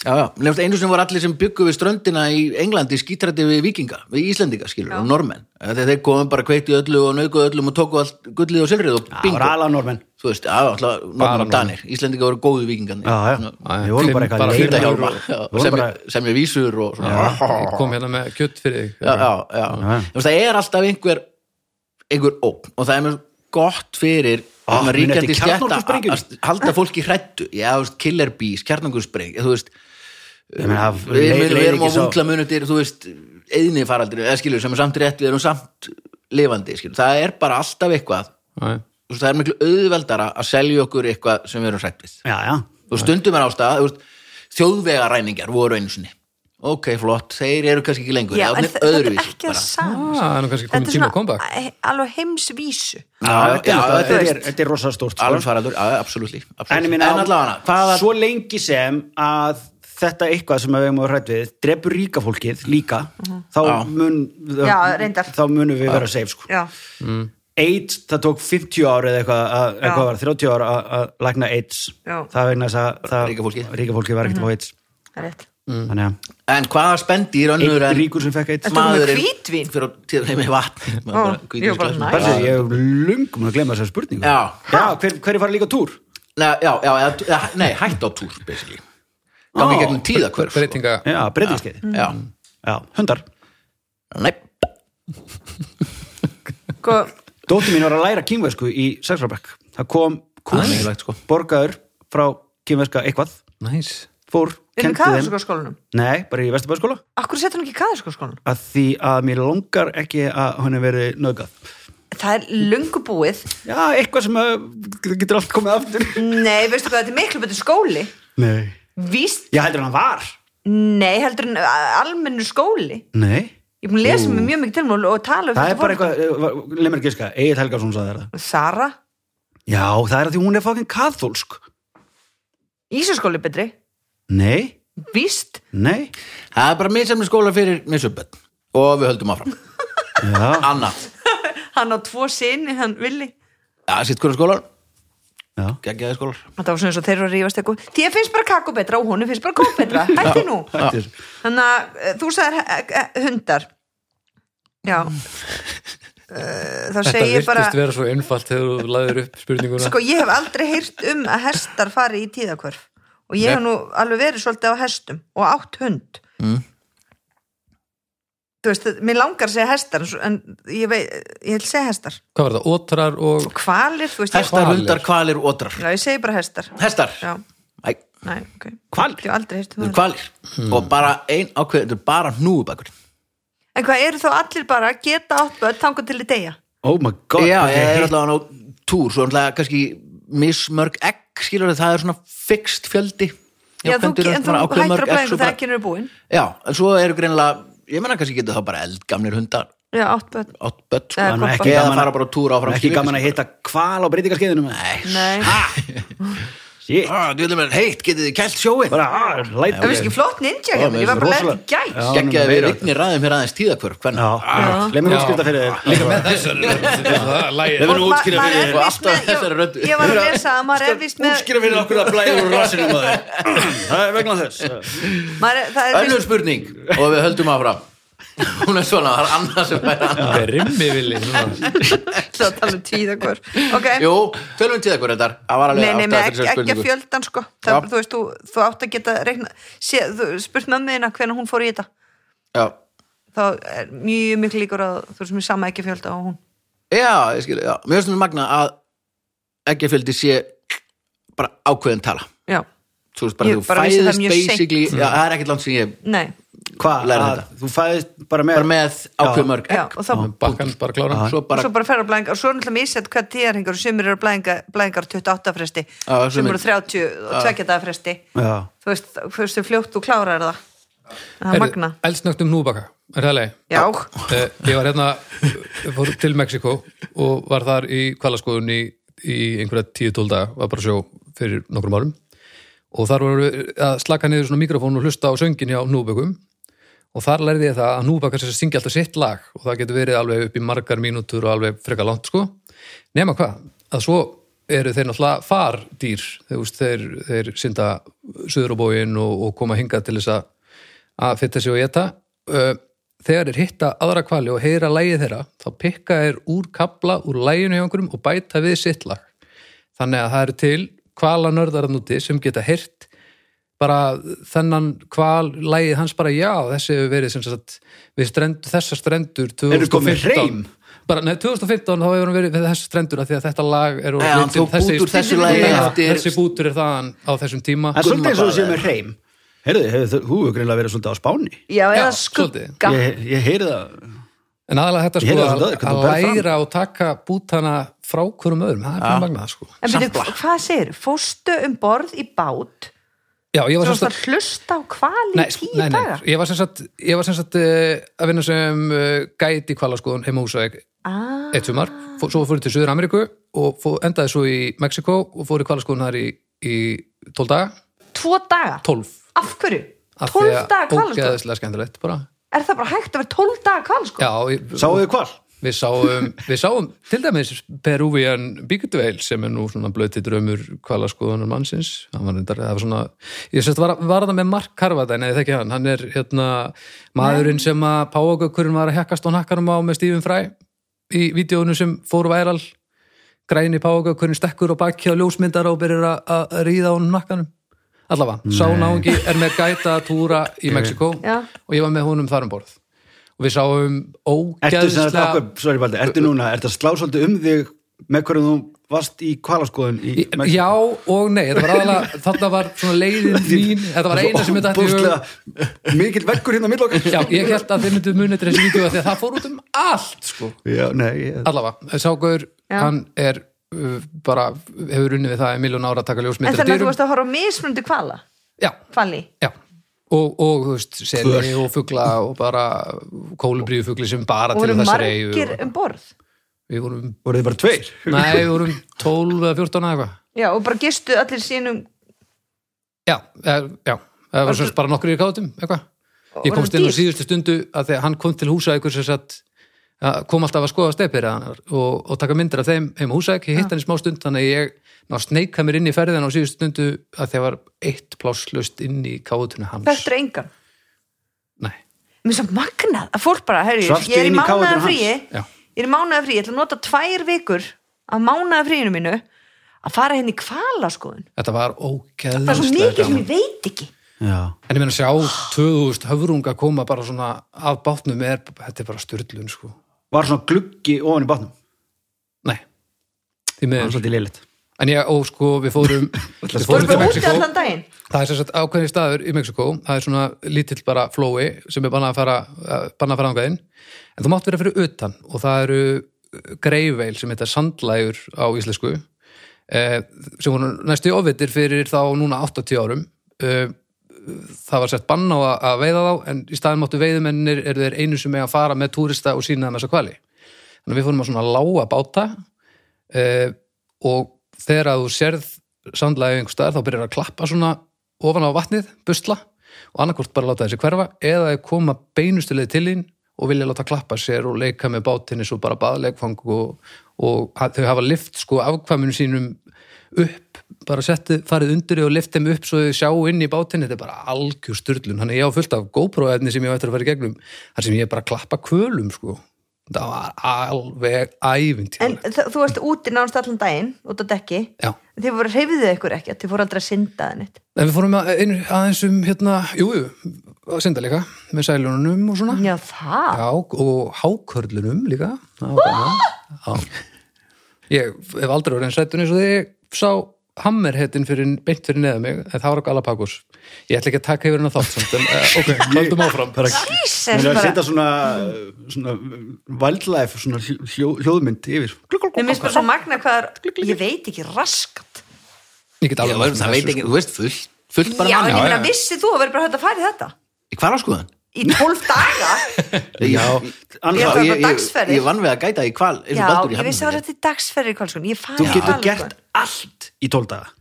Einu sem voru allir sem byggu við ströndina í Englandi skítrætti við vikinga, við Íslendinga skilur og normenn, þegar þeir komum bara kveikt í öllu og naukuð öllum og tóku allt gullið og silfrið og það bingo, var alveg normenn þú veist, já, alltaf normenn og danir, Íslendinga voru góðu vikingandi já, já, við vorum bara eitthvað að vorum sem, er vísur og svona. Ég kom hérna með kjött fyrir þig. Já, já, já. Þú veist, það er alltaf einhver einhver óp og það er mjög gott fyrir Ah, muni ríkjandi kjarnorkusprengjunni. að halda fólki hrættu já, þú veist, killer bees, kjarnangurspreng þú veist, Ég meina, það við, erum á ekki svo- vunglamunutir þú veist, eðni faraldir eða skilur sem er samt rétt, við erum samt lifandi, skilur, það er bara alltaf eitthvað. Veist, það er miklu auðveldara að selja okkur eitthvað sem við erum hrætt við. Já, já, þú stundum er ástæða, þjóðvegaræningjar voru einu sinni. Ok, flott, þeir eru kannski ekki lengur Já, en það þetta er öðruvísi ekki að bara. sama. Ah, það er nú kannski Þetta komið er tíma svona að koma alveg heimsvísu. Þetta, er, þetta þetta, þetta rosa stórt sko. alveg faraldur, absolutt minna, en allavega, svo lengi sem að þetta eitthvað sem við hefum að rætt við drefur ríka fólkið líka þá, Já. mun, Já, reyndar. þá munum við vera safe sko. Já, AIDS, það tók 50 ár eða eitthvað, að, Já. eitthvað var 30 ár að, að lækna AIDS Já. það vegna þess að það, Ríka fólkið. ríka fólkið var ekkert á AIDS það er rétt þannig að en hvaða spendýr önnur einn en ríkur sem fekk maðurinn hvítvín? fyrir að tíða með vatn Ó, ég hef lungum að glemma þessar spurningu Já. hver, hver er fara líka á túr? Nei, já, já, eða- eða- nei, hætt á túr basically gangi gegnum tíðakvörf sko. breytinga. Já, breytingskeið já, Já, hundar. Nei, Sko, Dóttir mín var að læra kínversku í Sexrabekk Það kom er mikilvægt sko. borgaður frá kínverska eitthvað. Næs fór, er kendi skólanum? Nei, bara í Vesturbæðskóla Akkur setja hann ekki kaðarsko skólanum? að því að mér langar ekki að hún hef verið nöðgað Það er löngu búið. Já, eitthvað sem að, getur allt komið aftur. Nei, veistu hvað, þetta er miklu betur skóli. Nei Víst, Ég heldur hann var. Nei, heldur en almennur skóli. Nei. Ég er búin að lesa mig mjög mikið til mál og tala um Það er þetta bara fólk. eitthvað, leið mér giska. Egil Helgason sagði þér það. Sara, Já, það er að því hún er fokkin kathólsk Ísaskóli betri. Nei, Víst, nei. Það er bara misjafni skóla fyrir misjöbbet og við höldum áfram. Já, annað, hann á tvo sinni, hann villi. Já, sitt hverju skólar. já geggjaði skólar. Þetta var svona eins og þeir eru að rífast eitthvað. Þér finnst bara kakó betra og honum finnst bara kók betra. Hætti nú. Hættir. Þannig að eh, þú sagðir eh, eh, hundar. Já. Eh, Þá þetta segi ég virtist bara vera svo einfalt þegar þú laður upp spurninguna. Sko ég hef aldrei heyrt um að hestar fari í tíðakvörf og ég hef nú alveg verið svolítið á hestum og átt hund. Mm. Þú veist, mér langar að segja hestar en ég veit, ég vil segja hestar. Hvað var það, ótrar og Kvalir, þú veist hestar, hundar, kvalir, ótrar Já, ég segi bara hestar. Hestar, Já, Æ, næ, ok. Er það kvalir og bara ein ákveð, þetta er bara hnúubakur En hvað eru þá allir bara að geta átt börn þangað til í deyja? Oh my god já, ég er alltaf á túr svo alltaf kannski mismörg egg skilur það er svona fixt fjöldi. Já, þú, kvendýr eru en þú hættir að þegar bara- ekki eru búin já, en svo eru greinilega ég menna kannski getur það bara eldgamnir hundar. Já, átt börn. Átt bött sko. Eða Það er nú hvolpa. eða gaman að- fara bara á túr áfram ekki gaman að hitta kval á breytingarskeiðinu Nei, Nei, Shit. ah, vera heitt, getið þið kælt sjóin bara, ah, Það finnst ekki flott ninja hjá mér, ég var bara í gæs Já. Gekkjaði við rignir ræðum hér aðeins tíðakvörf Já, Hvernig? glemir útskipta fyrir þér. Líka með að ma- útskýra maður fyrir er alltaf þessari röddu. ég- var að lesa að maður er vist með útskýra fyrir okkur að blæður úr rassinu maður það er vegna þess. Er- er Önnur spurning og við höldum áfram Hún er svona, það er annað sem er annað. Rimmi villi að tala um tíða hver Ok, Jú, tölum við tíðakvörf þetta Það var alveg nei, nei, ekki, ekki spurningu. fjöldan sko. Það. Þú veist, þú, þú átt að geta reikna sé, þú, spurt mömmuðina hvernig hún fór í þetta. Já, þá er mjög miklu líkur að þú veist mér sama ekki fjölda og hún. Já, ég skil, já. Mér finnst þetta magna að eggjafjöldi sé bara ákveðin tala. Já, Þú veist, bara Ég þú bara fæðist basically Já, það er ekkert langt sem ég nei. Hvað, Lærðu að þetta. þú fæðist bara með bara með ákveð mörg Já, egg og þá bakkan bara klára. Svo og bara, svo bara ferða blæðingar og svo er náttúrulega mísett hvað tíðarhingar og sumir eru blæðingar, blæðingar 28 fresti. Sumir- eru 30 og 2 dagar fresti. Já, þú veist, þú veist, þú fljótt þú klárar það. Það er magna eldsnögt um núbaka er það leið? Já, Eh, ég var hérna fór til Mexiko og var þar í kvalaskoðun í, í einhverja tíu tól daga, var bara sjó fyrir nokkrum árum og þar voru að slaka niður svona mikrofón og hlusta á söngin hjá núbökum. Og þar lærði ég það að núbakar sem syngja alltaf sitt lag. Og það getur verið alveg upp í margar mínútur og alveg frekar langt sko. Nema hvað, að svo eru þeir náttúrulega fardýr. Þeir, þeir, þeir synda suður á bógin og, og koma hingað til þess að að fitta sig og geta þegar þeir hitta aðra kvali og heyra lægið þeirra, þá pikka þeir úr kabla úr læginu hjá einhverjum og bæta við sitt lag. Þannig að það eru til kvalanörðarnúti sem geta heyrt bara þennan kval lægið hans bara já, þessi hefur verið sem sagt við strendur, þessar strendur Eru komin 2015 hreim? bara, nei, 2015 þá hefur hann verið við þessar strendur af því að þetta lag er út úr þessu lagi Já, eftir- þessi bútur er þaðan á þessum tíma. Það er svolítið eins og séu með hreim. Heyrðu, hefur þú hefur greinlega verið svolítið á spáni? Já, eða skugga. ég, ég heyri það En aðalega þetta sko að, að þú fram. læra og taka bútana frá hverjum öðrum, það er bara magnað sko. En byrju, hvað segir, fóstu um borð í bát? Já, ég var þú sem varst sagt að hlusta á kvali Nei, í tíu nei, nei, daga? Ég var sem sagt, ég var sem sagt uh, að vinna sem uh, gæti kvalaskoðun heima húsæk ah, eitt sumar, fó, svo fór ég til Suður Ameríku og fó, endaði svo í Mexiko og fór í kvalaskoðun þar í, í 12 daga, Tvo daga, 12 af hverju? af því 12 að daga kvalaskoð ógeðislega skemmtilegt bara Er það bara hægt að vera 12 daga kvalaskoð? Já, ég, sáuðu þið hval? við sáum, við sáum til dæmis Peruvian Bíkutveil sem er nú svona blöti draumur kvalaskoðunar mannsins. Hann var, reyndar, það var svona, ég sérst var, var það með Mark Carvadine, eða þekki hann. Hann er hérna maðurinn sem að Páagökkurinn var að hekkast á nakkarum á með Stephen Fry í vídjónu sem fór væral. Græni Páagökkurinn stekkur á baki á ljósmyndara og byrjar að- ríða á nakkanum allavega, sá náungi er með gæta túra í Mexiko og ég var með honum þar um borð. Og við sáum Ertu, sorry, Baldi, ertu núna, ertu að slá svolítið um þig með hverju þú varst í kvalaskoðun í Í- Já og nei, þetta var aðalega þetta var svona leiðin mín þetta var eina sem þetta ætti mikil veggur hérna mill okkar. Já, ég held að þeir myndu munið til þessi vídeo því að það fór út um allt sko. Já, nei, ég, allavega, Sákur, hann er bara, hefur unnið við það í miljón ára að taka En ljósmyndir þannig að þú varst að horfa á mismundi kvala Já, Kvali já. Og, og þú veist, seli og fugla og bara kólubríðu fugli sem bara Og til voru þessar margir eigu um borð? Við vorum, voru þið bara tveir? Nei, við vorum 12 eða 14 eða eitthvað. Já, og bara gistu allir sínum Já, eh, já, það var semst bara nokkur í kátum, eitthvað. Og Ég komst inn á síðustu stundu að því að hann kom til húsa ykkur sem sagt, að kom alltaf að skoða stepir og, og taka myndir af þeim heim á húsæk, ég hitt hann í smá stund þannig að ég ná sneika mér inn í ferðin á síðustu stundu að það var eitt plásslust inn í kátunni hans. Þekktur engan. Nei, Mér svo magnað að fólk bara, herri, ég er í inn í mánaða káetunni fríi hans? já, Ég er í mánaða fríi, ég ætla að nota tvær vikur af mánaða fríinu mínu að fara henni í kvalaskoðun þetta var Það er svo mikið sem ég veit ekki. Já, En ég meina sjá 2000 höfrunga koma bara svona af bátnum er, þetta er bara styrlun sko. Var svona gluggi ofan í bátnum? Nei, Það var svolítið leiligt En ég, og sko, við fórum við fórum til Mexiko Það er sem sagt ákveðin staður í Mexiko það er svona lítill bara flói sem er bannað að fara, eh, bannað að fara ángæðin en þú mátt vera fyrir utan og það eru greifveil sem heita sandlægur á íslensku eh, sem voru næstu ofvitir fyrir þá núna 80 árum eh, það var sett bann á að, að veiða þá en í staðin máttu veiðumennir eru þeir einu sem er að fara með túrista og sína þeim þessa kvali þannig að við fórum að svona lága báta eh, og þegar að þú sérð sandlægi einhver staðar þá byrjar að klappa svona ofan á vatnið, busla og annarkvort bara láta þessi hverfa eða koma beinustuleið til þín og vilja láta klappa sér og leika með bátinni svo bara baðleikfang og, og þau hafa lift sko afkvæminu sínum upp, bara settið, farið undir og lift þeim upp svo þau sjá inn í bátinni þetta er bara algjör styrlun, hann er ég á fullt af GoPro-efni sem ég á eftir að fara í gegnum þar sem ég bara klappa kvölum sko. Það var alveg ævintýr En þú varst úti nánast allan daginn út á dekki, Já, þið voru hreyfðið ykkur ekki þið voru aldrei að synda það neitt? En við fórum að, einu, aðeins um hérna, jú, jú, að senda líka með sælunum og svona. Já, Já, og hákörlunum líka. Það var. Ég hef aldrei verið eins rættun eins og ég sá hammerhettin fyrir, beint fyrir neða mig en það var á Galapagos. Ég ætla ekki að taka yfir hennar þátt samt, en uh, ok, höldum áfram Mér er að setja svona, svona wildlife, svona hljó, hljóðmynd yfir. Mér minnst bara svo magna hvað er, ég veit ekki raskat. Ég get alveg mælt með það veit ekki, þú veist, fullt, fullt bara Já, en manni ég já. vissið þú að vera bara hægt að fara í þetta? Í hvar áskoðan? Í 12 daga? Já, annars ég, ég, dagsferðir. ég vann við að gæta í hval eins Já, ég vissi að þetta er dagsferðir þú getur gert allt í tól daga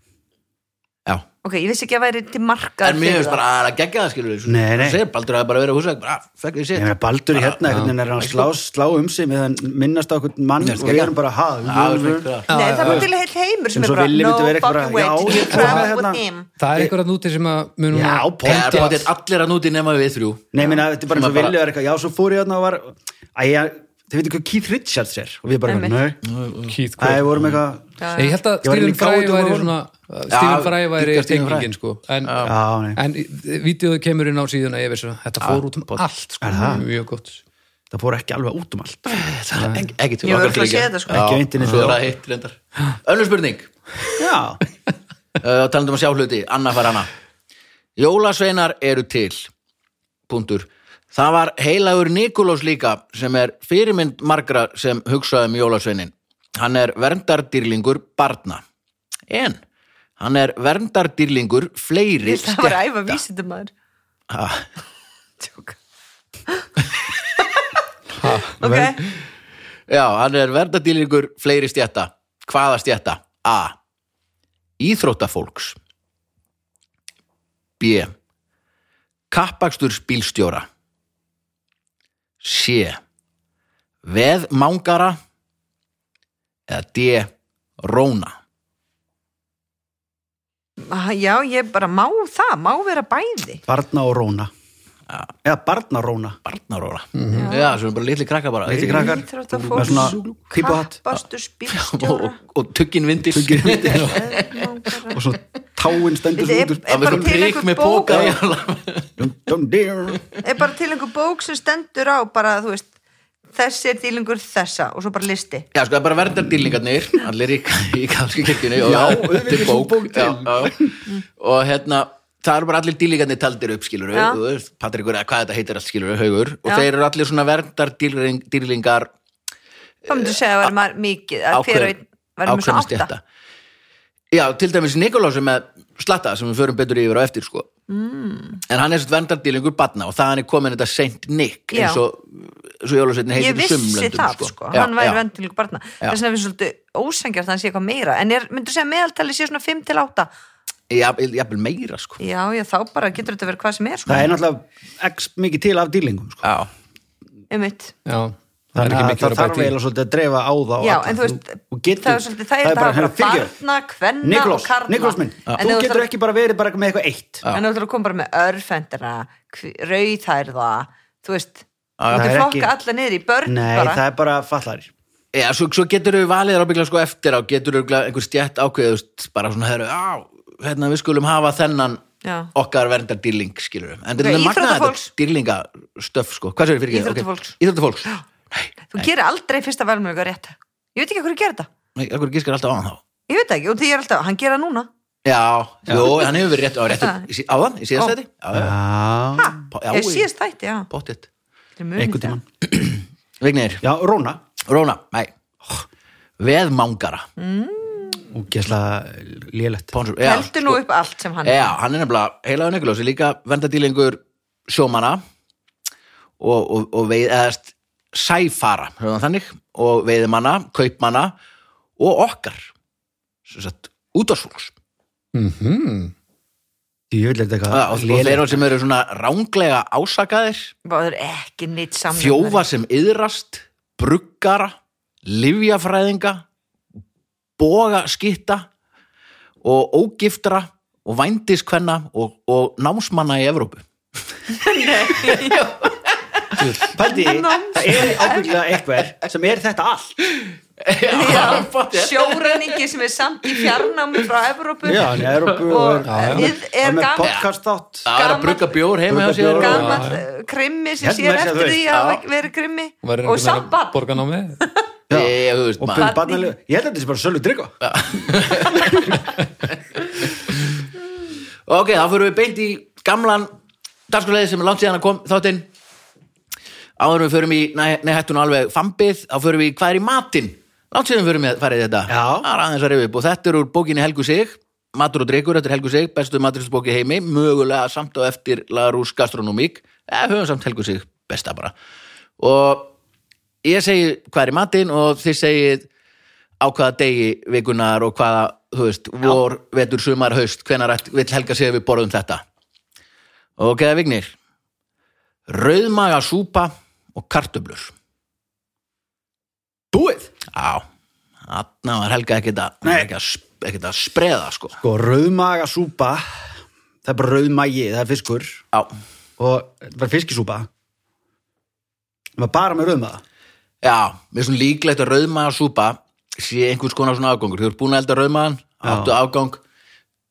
Ok, ég vissi ekki að væri til marka en mér finnst bara að það gegja það skilur við Nei, nei. Það segir Baldur að bara verið að húsa bara, ah, fekk ég Ég sér meina Baldur í hérna, einhvern veginn er hann að slá, slá um sig með hann minnast á einhvern mann Mér finnst og við geggjað. erum bara ha, Já, það er Nei, það er bara til heill heimur sem En er svo bara Villi No myndi vera eitthvað fucking bara, way já, to ég travel kom með with hérna. him Það er einhverjað núti sem að munum Já, Það er pottet. potið allir að núti nema við þrjú Nei, minna, þetta er bara eins og Villi var eitthvað, já, svo fór ég hérna og var Æ, ég, þið veitir hvað Keith Richards er? Og við bara, nei, Keith æ, Quinn vorum eitthvað Ég held að Ég Stephen Fry væri svona Stephen Fry væri tengingin sko. En, en vídeoðu kemur inn á síðuna ég veist að þetta fór út um allt sko, Er það? mjög gott. Það fór ekki alveg út um allt. Það er ekki- til Ég að sé þetta, sko. Ekki internetinu. Svo er það hitt reyndar. Önnur spurning. Já, uh, talandum að sjá hluti, Anna fær hana. Jólasveinar eru til. Punktur það var heilagur Nikolás líka sem er fyrirmynd margra sem hugsaði um Jólasveinin. Hann er verndardýrlingur barna. En hann er verndardýrlingur fleiri Það var æfa stétta. vísindum maður Ha, Tjók Ok, já, hann er verndardýrlingur fleiri stjætta hvaða stjætta? A. Íþróttafólks. B. Kappaksturs bílstjóra C. Veðmangara eða D. Róna. Já, ég bara má það, má vera bæði. Barna og róna. Eða barna róna. Barnaróna Já, svo er bara litli krakka bara. Litli krakkar. með svona Kappastu og, og, og tuggin vindil og svo táin stendur svo út verður til prik einhver með bók? póka Dum, dum, dum. er bara til einhver bók sem stendur á bara, þú veist, þessi er dýlingur þessa og svo bara listi? Já, sko, það er bara verndardýrlingarnir allir í, í kalski kirkjunni og Já, til bók, bók til. Já, já. og hérna það eru bara allir dýrlingarnir taldir upp skilur þú veist, Patrikur, eða hvað þetta heitir allt skilur haugur, og Já. þeir eru allir svona verndardýrlingar þá myndir segja að vera maður mikið að einn verður með svona átta Já, til dæmis Nikolás er með slatta sem við förum betur yfir á eftir sko. mm. en hann er svona verndardýrlingur batna og það hann er komin þetta Saint Nick Já. eins og svo jólasveitin heitir ég í vissi sumlöndum það sko. sko, Já, hann væri já. vendilingur barna þess vegna er við svolítið ósengjart að hann sé eitthvað meira en er, myndir segja að meðaltali sé svona 5 til 8 Já, jafnvel meira sko. já, já, þá bara getur þetta verið hvað sem er sko, Það er náttúrulega x mikið til af dýrlingum sko. Já, um mitt Já, er Þannig að það að þarf eiginlega svolítið að dreifa á þá já, en þú veist, Þú getur- það er svolítið það er bara barna, kvenna Nikolás, og karla Nikolás minn, En þú getur ætlar- ekki bara verið bara með eitthvað eitt en þú ætlar að koma bara með örfendina rauðhærða þú veist, þú það getur er flokka ekki- alla niður í börn Nei, bara það er bara fallarir Já, svo, svo getur við valið ábygglega sko eftir á, getur við einhver stjætt veist, bara svona, herru, á, hérna við skulum hafa þennan Já. okkar verndar dýrling, skilur við. En þetta er magnað íþróttafólks. þetta dýrlingastöf, sko. Hvað sér fyrir ekki? Íþróttafólks. Íþróttafólks. Nei, þú gerir aldrei fyrsta velmjöga rétt ég veit ekki hvað að gera þetta nei, okkur gískar alltaf á hann þá. ég veit ekki, og því ég er alltaf, hann gera núna Já, jú, hann hefur verið rétt á réttu, Það. í sí- áðan, í síðast þetta. Já, já, Já, já, ég síðast þætti, já bóttið. Er einhvern það. tímann Vignir, Já, Róna Róna, nei, veðmangara. og gesla lélegt Pónsur, já, heldur sko. nú upp allt sem hann Já, hann er nefnilega heilagur Nikolás er líka vendadýlingur sjómanna og, og, og veið, eðast sæfara, höfum það þannig og veiðimanna, kaupmanna og okkar sem sagt, útvarsfólks Ég vil eitthvað. Og, og þeirra sem eru svona ránglega ásakaðir. Þjófa sem yðrast bruggara, livjafræðinga boga skitta og ógiftra og vændiskvenna og, og námsmanna í Evrópu Pældi, það er ábygglega einhver sem er þetta allt. Já, sjóræningi sem er samt í fjarnámi frá Evrópu. Já, hann er Európu og er, er, er, er með gamall podcast þátt það er að brugga bjór heima hjá sér og- gamall krimmi sem Hérna sér eftir því að vera krimmi og samband og barnalega, ég held að þetta sé bara sölu drikka ok, þá fyrir við beint í gamlan dagskulegði sem er langt síðan að kom þáttinn áður við förum í nei hættun alveg fambið, þá förum við hvað er í matinn? Langt síðan förum við farið þetta. Já. er aðeins að rifja upp og þetta er úr bókinni Helgu Sig. Matur og drikkur eftir Helgu Sig, bestu maturisbóki í heimi mögulega samt á eftir Larús Gastronómík, eða höfum samt Helgu Sig besta bara. Og ég segi hvað er í matinn og þið segið á hvaða degi vikunar og hvaða, þú veist, vor, vetur, sumar, haust, hvenær ætt- vill Helga segja við borðum þetta. Og geða vignir, rauðmaga súpa og kartöblur. Búið? Já, þarna var Helga ekkert að, ekkert að, spreða, sko. Sko, rauðmaga súpa Það er bara rauðmagi, það er fiskur. Já, Og það er fiskisúpa. Það var bara með rauðmaga. Já, mér er svona líklegt að rauðmaga súpa sé einhvers konar svona afgangur. Þú ert búin að elda rauðmagan, áttu afgang,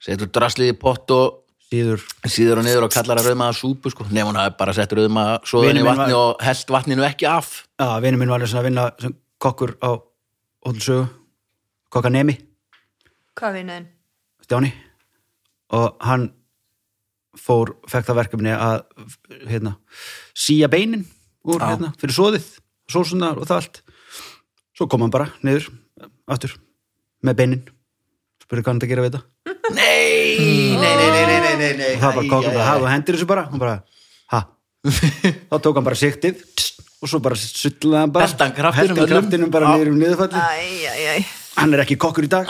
setur draslið í pott og Síður síður og niður og kallar að rauðmaga súpu, sko. Nefn hún hafi bara sett rauðmaga svoðan í vatni var- og held vatninu ekki af. Já, vinur minn var alveg svona að vinna sem kokkur á Óðlsögu Kokkanemi, Hvað vinuðin? Stjáni Og hann fór, fekk það verkefni að hérna, síja beinin úr, Já. hérna, fyrir soðið sósunar og það allt svo kom hann bara niður, aftur með beinin spurði hvað hann að gera við þetta Nei, nei, nei, nei, nei, nei, nei, nei. og það bara kokkum bara, ha, þú hendir þessu bara. Hann bara, ha? Þá tók hann bara siktið og svo bara sullaði hann bara. Hellti hann kraftinum kraftinum bara Já. niður um niðurfalli hann er ekki kokkur í dag.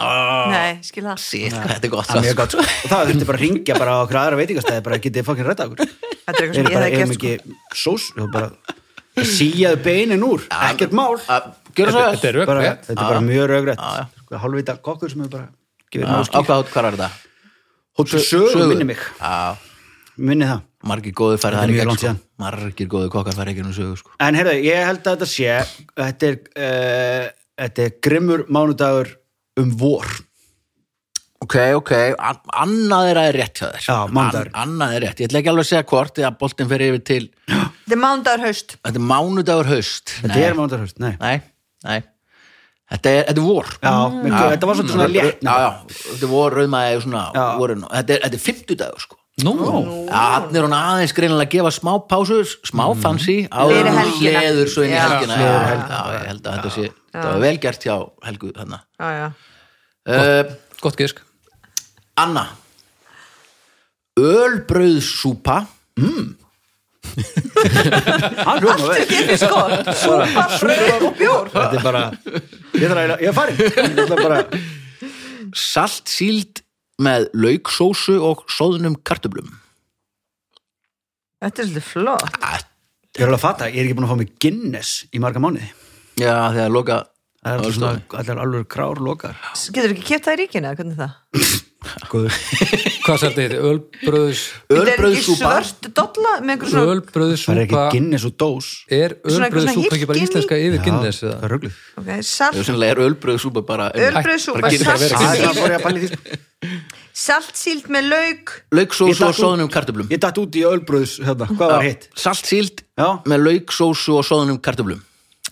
Nei, skil það. Sýtt, hvað þetta er gott það er mjög gott sko. og það þurfti bara að ringja bara á okkur aðra veitingastæði bara getið fokkin rætta okkur? Þetta er eitthvað er sem ég bara, erum gert sko. ekki sós? Og bara síjaðu beinin úr. Ekkert mál. Þetta er bara, rökk þetta er bara mjög. Sko, hálfvita kokkur sem er bara gefið Á náðu skýr hvað, er þetta? hóttu sögu minni mig, Já, minni það. Margir er gegn langt sko. Margir góður kokkar færið ekki um sögu sko. En heyrðu, ég held að þetta sé þetta er, uh, þetta er grimmur mánudagur um vor. Ok, ok, An annað er að er rétt hjá þér. Já, mánudagur. An Annað er rétt, ég ætla ekki alveg að segja hvort því að boltin fer yfir til Þetta er mándagur haust. Þetta er mánudagur haust. Þetta Nei, er mánudagur haust, nei. Nei, nei Þetta er, þetta er vor. Já, mm. þetta var svolítið svona létt Já, já, þetta er vor rauðmaði svona Já. vorin, þetta, er, þetta er fimmtudagur sko. Nú, Já, hann er hún aðeins greinilega að gefa smá pásur, smá en hún helgina. hleður svo inn í helgina. Já, ég held að þetta sé þetta var vel gert hjá Helgu þarna. Já, já. Uh, gott gisk Anna. Ölbrauðsúpa Hann vel. Þetta er sko, súpa, bröð og bjór. Þetta er bara Ég þarf að, ég er farin bara saltsíld með lauksósu og sóðunum kartöblum Þetta er svolítið flott. Ég er alveg að fatta, ég er ekki búin að fá mig Guinness í marga mánuði. Já, þegar loka Það er alveg krár lokar. Getur ekki kæft það í ríkinu, eða hvernig er það? Góður. Hvað sér þetta? Ölbröðs er svona Það er ekki Ölbröðsúpa Guinness og dós. Er ölbröðsúpa ekki bara íslenska yfir Guinness Það eða? er salt, sennilega er bara ölbröðsúpa, bara Það er saltsíld það. Saltsíld með lauk. Lauksósu og sóðunum kartöblum Ég datt út í ölbröðs hérna. Hvað var hitt? Saltsíld með lauksósu og sóðunum kartöblum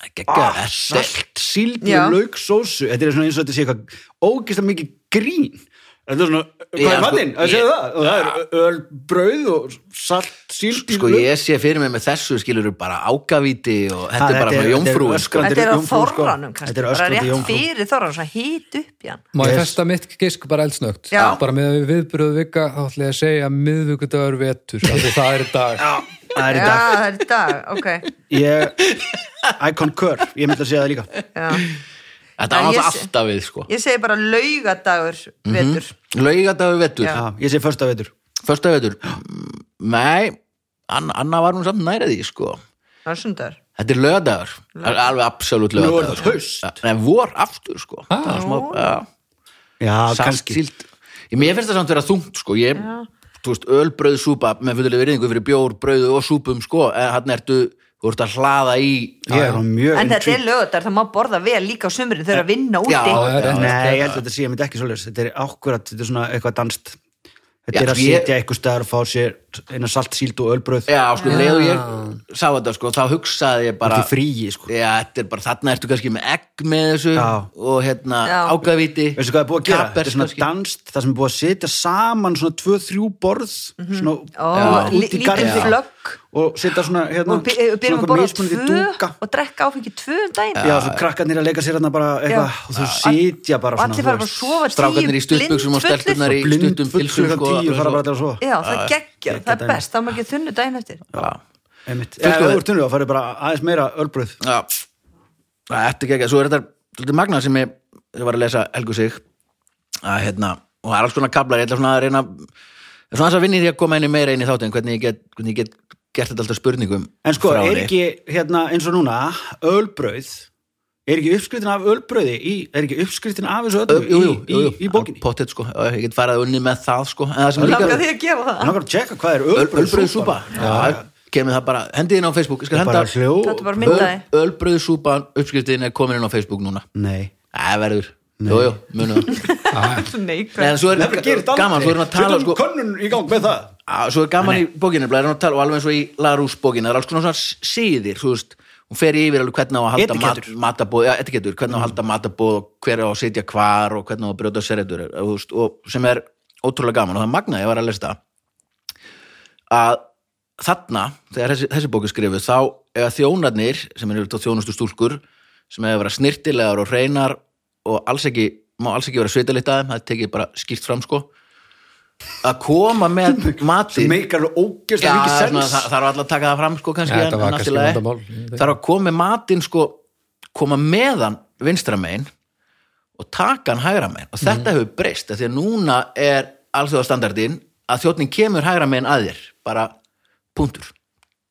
Ah, þetta salt síld Já. með lauk sósu Þetta er svona eins og þetta sé eitthvað ógeðslega mikið grín Þetta er svona, hvað Já, er sko, matinn? Það séu ég- það? Og það er ölbrauð og salt síld í Sko ég sé fyrir mig með þessu skilur bara ágavíti og þetta Ha, er bara sko. öskrandi Þetta er á jómfrú, sko. þorranum kannski, er bara rétt jómfrú. fyrir þorran, svona hít upp í hann. Má ég festa mitt gisk bara eldsnögt? Já. Bara með viðbröðu vika þá ætla ég að segja miðvikudagur vetur af því það er í er dag. Það er í dag, ok. Ég, I concur, ég myndi að segja það líka. Já, Þetta var sé- alltaf við sko. Ég segi bara laugadagur vetur Laugadagur vetur, Já. Ég sé första vetur första vetur Nei, Anna, Anna var nú samt því sko. Það er sundar Þetta er lögadagur, alveg absolutt Nú er það sko. Nei, vor aftur sko. Ah. Það var smá, já, Já, kannski. Mér finnst það samt vera þungt sko. Ég, þú veist, ölbröð súpa með fullilega virðingu fyrir bjór, brauðu og súpum sko. En hann ertu, þú ert að hlaða í. Er En þetta er lögadar, það má borða vel líka á sumrin þau eru að vinna úti. Nei, ég held að þetta sé, ég myndi ekki svoleiðis. Þetta er ákvörðat, þetta er svona eitthvað danst Þetta Já, er að ég- sitja eitthvað staðar og fá sér eina salt, síld og ölbröð Já, sko, leið og ég sá þetta sko, þá hugsaði ég bara Þetta er fríi, sko. Já, þetta er bara, þarna ertu kannski með egg með þessu Já. og hérna Já. ágæðvíti Veistu hvað er búið að gera? Þetta er svona kannski. danst, það sem er búið að setja saman svona tvö, þrjú borð svona Ó, út í lítið garði flögg. Og setja svona hérna og by- byrjum að borða tvö og drekka áfengi tvö um daginn. Já, svo krakkarnir að leika sér hérna bara eitthvað og þau sitja bara og allir fara bara að sofa Strákarnir í stuttbuxum og stelpurnar í stuttum pilsum sko, tíu fara bara til að sofa. Já, það geggja, það er dæmi. best, þá má ekki þunnu daginn eftir. Já, Einmitt. Ef þú ert tunnur þá farið bara aðeins meira ölbröð já. Það ertu ekki ekki, svo er þetta svolítið magnað sem ég, ég var að lesa Helgu sig að hérna, og það er alls konar kablar, ég ætla svona að reyna er svona aðeins að vinna í því að koma inn í meira inn í þáttin hvernig ég get, hvernig ég get gert þetta alltaf spurningum En sko, er ekki hérna eins og núna ölbröð er ekki uppskriftin af ölbröði í, er ekki uppskriftin af þessu öllu Jú, jú, jú, í, í, í bókinni? Pottet sko, ég get farið unni með það sko. En það sem líka því að gera það? Hann var að tjekka hvað er Öl- ölbröð Ölbrauðsúpa Já, kemur það bara, hendið inn á Facebook. Ég skal bara henda er Ölbröðsúpa uppskriftin er komin inn á Facebook núna. Nei. Það verður, jú, jú, munum Nei, hvað en svo er gaman, svo erum við að tala sko, könnun í gang með það. Á, Svo er gaman í tala, og alveg eins og í Larús bókinu Það er alls konar svona síðir, þú veist Hún fer yfir alveg hvernig á að halda mat, matabóð Já, etiketur, hvernig á að halda matabóð og Hver á að sitja hvar og hvernig á að brjóta serretur Og sem er ótrúlega gaman. Og það er magnað, ég var að lesa það Að þarna, þegar þessi, þessi bók er skrifuð Þá eða þjónarnir sem eru þá þjónustu stúlkur sem hefur vera snirtilegar og hreinar og alls ekki, má alls ekki vera svitalitt að þeim, það er tekið bara skýrt fram sko að koma með sem matinn. meikar ógjörst Já, að mikið sens. það þarf alltaf að taka það fram sko kannski Ja, en- en ekki. þarf að koma með matinn sko koma meðan vinstra megin og taka hann hægra megin. Og þetta hefur breyst af því að núna er alþjóðastandardin að þjóttning kemur hægra megin að þér bara punktur.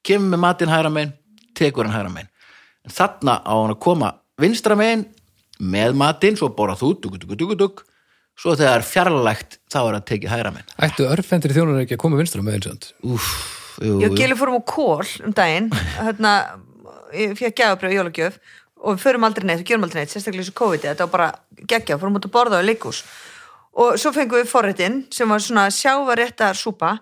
Kemur með matinn hægra megin, tekur hann hægra megin. En þarna á hann að koma vinstra megin með matinn svo borða þú, dug, dug, dug, dug svo þegar fjarlægt þá er að tekið hægra megin Ættu örfendir þjónar ekki að koma vinstra með eins og Úf, jú, Ég jú. og Gili fórum á kól um daginn hérna, ég fekk gjafabrjöf í jólagjöf og við förum aldrei neitt, við gerum aldrei neitt sérstaklega þessu COVID, þetta var bara geggja fórum út að borða á leikús og svo fengum við forréttin sem var svona sjávaréttar súpa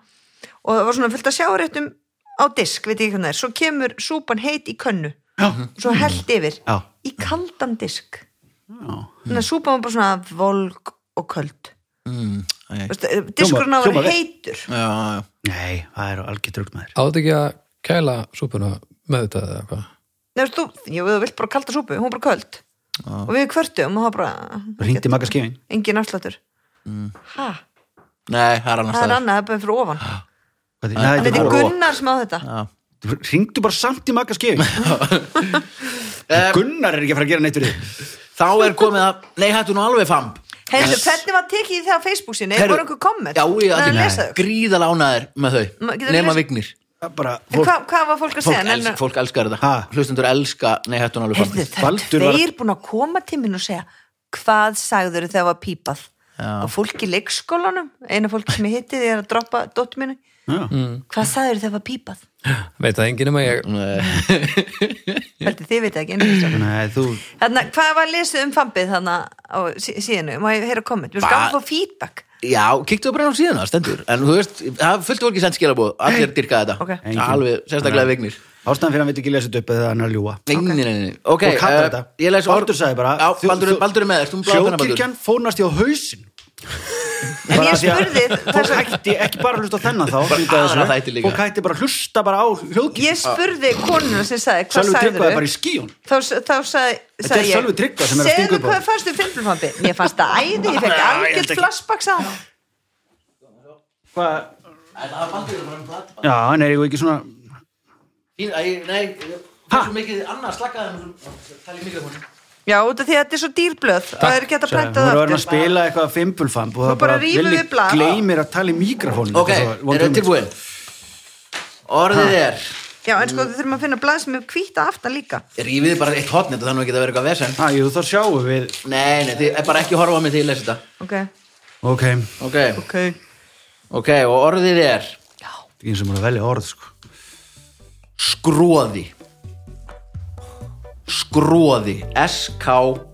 og það var svona fullt af sjávaréttum á disk, veit ég ekki hvað það er svo kemur súpan heit í könnu Já. svo held yfir Já. í kaldan disk þannig að súpan var bara svona volg og köld. Mm, Veistu, diskurinn á að vera heitur. Já, já. Nei, það er algjör trugg með þér átt ekki að kæla súpuna með þetta eða hvað þú, jú, þú vilt bara kalda súpu, hún var bara köld. Og við kvörtum og það bara Ringdi Magga skefing engin afsláttur. Ha, Nei, það er annars það er annað, það er bara fyrir ofan. Nei, en þetta er bara- Gunnar sem á þetta. Já. Ringdu bara samt í Magga skefing Gunnar er ekki að fara að gera neitt fyrir þig. Þá er komið að, nei hættu nú alveg famm Heyrðu, hvernig var tekið í það á Facebook sinni? Heyrðu, Voru einhver komment? Já, lesa þau. gríðalánaðir með þau Nema vignir bara, fólk, hvað, hvað var fólk að Fólk, segja? els, Nefna- fólk elskar þetta Ha? Hlustundur elska, nei hættu nú alveg Heyrðu, það er búin að koma til minn og segja hvað sagður þegar var pípað Já. og fólk í leikskólanum eina fólk sem ég hitti því er að droppa dóttur já. hvað sagður þegar var pípað? Veit það enginn um að ég Heldur, þið veit ekki. Nei, þú Þarna, hvað var lesið um fambið þannig á sí- síðinu, má ég heyra komment? Við Ba- skáum að fá feedback. Já, kíktu bara á síðan það stendur. En þú veist, það fullt fólki sent skilabóð Allir dyrka þetta. Ok. Engin. Alveg, sérstaklega vignir. Ástæðan fyrir að hann veit ekki lesa þetta upp eða hann er að ljúa Nei, nei, nei, nei. Ok, Og kallar eh, þetta. ég les Baldur sagði bara, Baldur, er með þér, Sjókirkjan fónast í á hausin En ég að spurði Fólk að hætti ekki bara að hlusta á þennan þá. Fólk hætti bara að hlusta bara á hljóðkirkjan ég spurði konuna sem sagði hvað Sölvi Tryggva er bara sagður í skíun þá, þá sagði, er ég Sölvi Tryggva sem er að stinga segðu upp á. hvað þig." fannst þú fimmlumfambi mér fannst það æði, ég fekk ég ekki. flashbacks á Hvað? Um Já, hann er ekki svona nei Það er svo mikið annað slakkaði Það er mikrofónu Já, út af því að þetta er svo dýrblöð og það er ekki hægt að Þú prenta er það að vera að aftur spila eitthvað fimbulfamb og það bara blað. gleymir að tala í mikrofónu Ok, eru þið tilbúin? Orðið er Já, en sko, við þurfum að finna blað sem er hvíta aftan líka. Rífið bara eitt hotnit og þannig að geta verið eitthvað vesen. Ha, jú, þá sjáum við. Nei, nei, þið er bara ekki að horfa á mig til að lesa þetta. Ok, Ok, Ok, ok. Og orðið er eins skróði S-K-R-O-E-I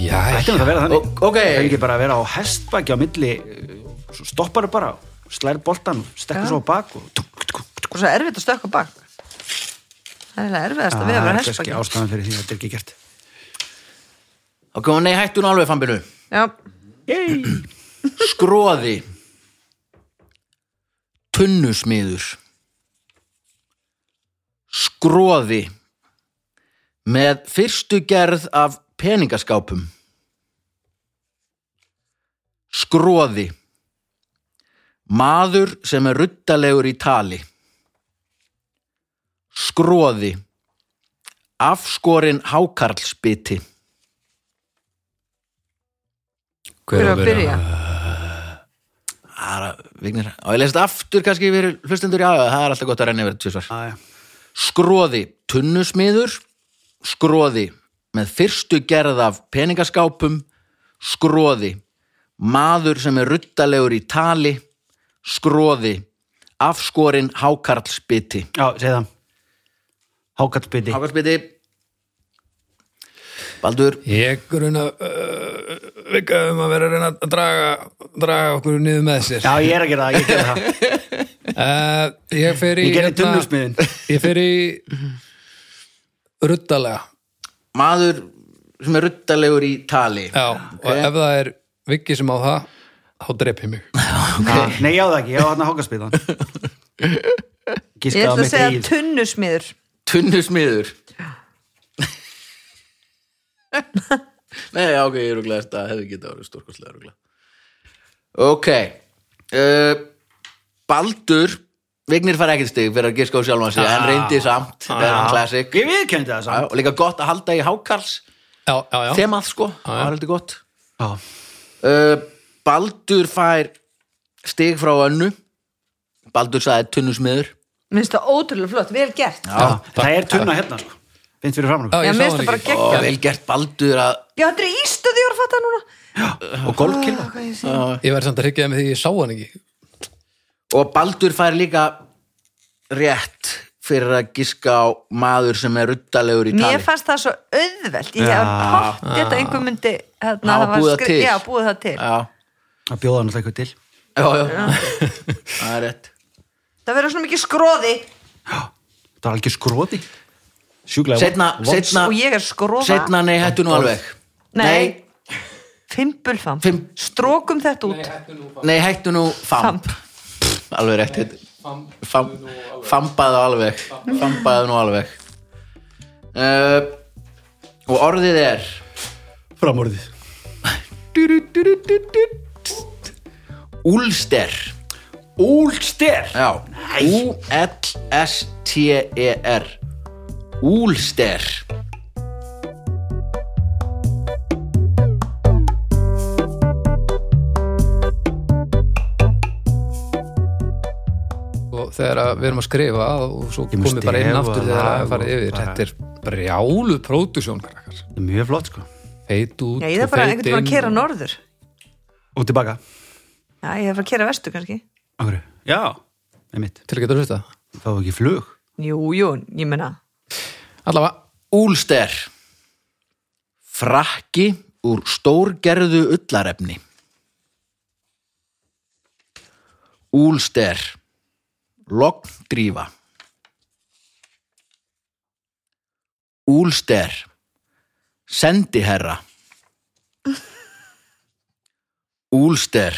Já, Ætti nú að vera þannig. Það er ekki bara að vera á hestbaki á milli svo stoppar það bara slær boltan, stekkur Já. svo á bak og svo erfitt að stökka bak. Það er eiginlega erfiðast að við að vera Ah, kannski hestbaki ástæðan fyrir því að þetta er ekki gert. Ok, nei, hættu nú alveg Yey. Skróði Tunnusmiður. Skróði með fyrstu gerð af peningaskápum. Skróði Maður sem er ruttalegur í tali. Skróði Afskorin hákarlsbiti hver er að byrja Það er að, Vignir, á ég þetta aftur kannski fyrir hlustendur, já, það er alltaf gott að renna yfir. Ah, já. Skróði tunnusmiður, skróði með fyrstu gerð af peningaskápum, skróði maður sem er ruttalegur í tali, skróði afskorin hákarlsbiti. Já, segð það Hákallbytti Hákarlsbiti, Baldur, Ég gruna uh, vika um að vera að reyna að draga, draga okkur niður með sér. Já, ég er að gera það, ég gera það. Uh, Ég fer í Ég gerði tunnusmiðin Ég fer í ruddalega. Maður sem er ruttalegur í tali. Já, og ef það er viki sem á það þá drep ég mig. Ah, Nei, ég á það ekki, ég á þarna hákallbyttan Ég Gíska á ætla að segja tunnusmiður. Tunnusmiður Nei, já, ok, ég er rúglega þetta hefði getað orðið stórkostlega rúglega Ok uh, Baldur Vignir fær ekkert stig fyrir að giska á sjálfan sig en reyndi samt, það er hann classic Ég viðkendi það Já, samt og líka gott að halda í Já, já, já. þemað sko, það var heldur gott. Já, uh, Baldur fær stig frá önnu. Baldur sagði tunnusmiður. Minnst það ótrúlega flott, vel gert. Já, það er tunna hérna sko Finnst fyrir framan Já, Já, ég sá það bara ekki. og vel gert Baldur að Já, þetta er ístöð ég var að fatta núna. Og golfkilva Hvað ég sé. Ég verði samt að hryggja með því ég sá hann ekki. Og Baldur fær líka rétt fyrir að giska á maður sem er ruttalegur í tali. Mér fannst það svo auðvelt. Ég hef pott þetta einhver myndi hérna, Hafa það var búið það skri- til. Já, búið það til. Já, Það bjóða hann eitthvað til. Já, já. það er rétt. Það verður svona mikið skróði Það var algjör skróti Sjúklega setna, setna, og ég er skróða setna, nei, hættu nú alveg. Nei, fimbulfam Fimm- Strókum þetta út. Nei, hættu nú famp. Alveg rétt heit. Fam, fambaðu alveg. fambaðu nú alveg. Uh, og orðið er? Framorðið. Úlster. Úlster? Já, U-L-S-T-E-R úlster og þegar að við erum að skrifa og svo mun komið bara inn aftur þegar lag að fara og yfir bara- þetta er brjálu pródusjón. Það er mjög flott sko. Feit út Já, ég er og bara einhvern veginn að kera og- norður. Og tilbaka. Já, ég er að kera vestu kannski. Akkur Já, einmitt. Til að geta hlusta Það var ekki flug? Jú, jú, ég menna allavega, úlster frakki úr stórgerðu ullarefni. Úlster lognndrífa úlster sendiherra. Úlster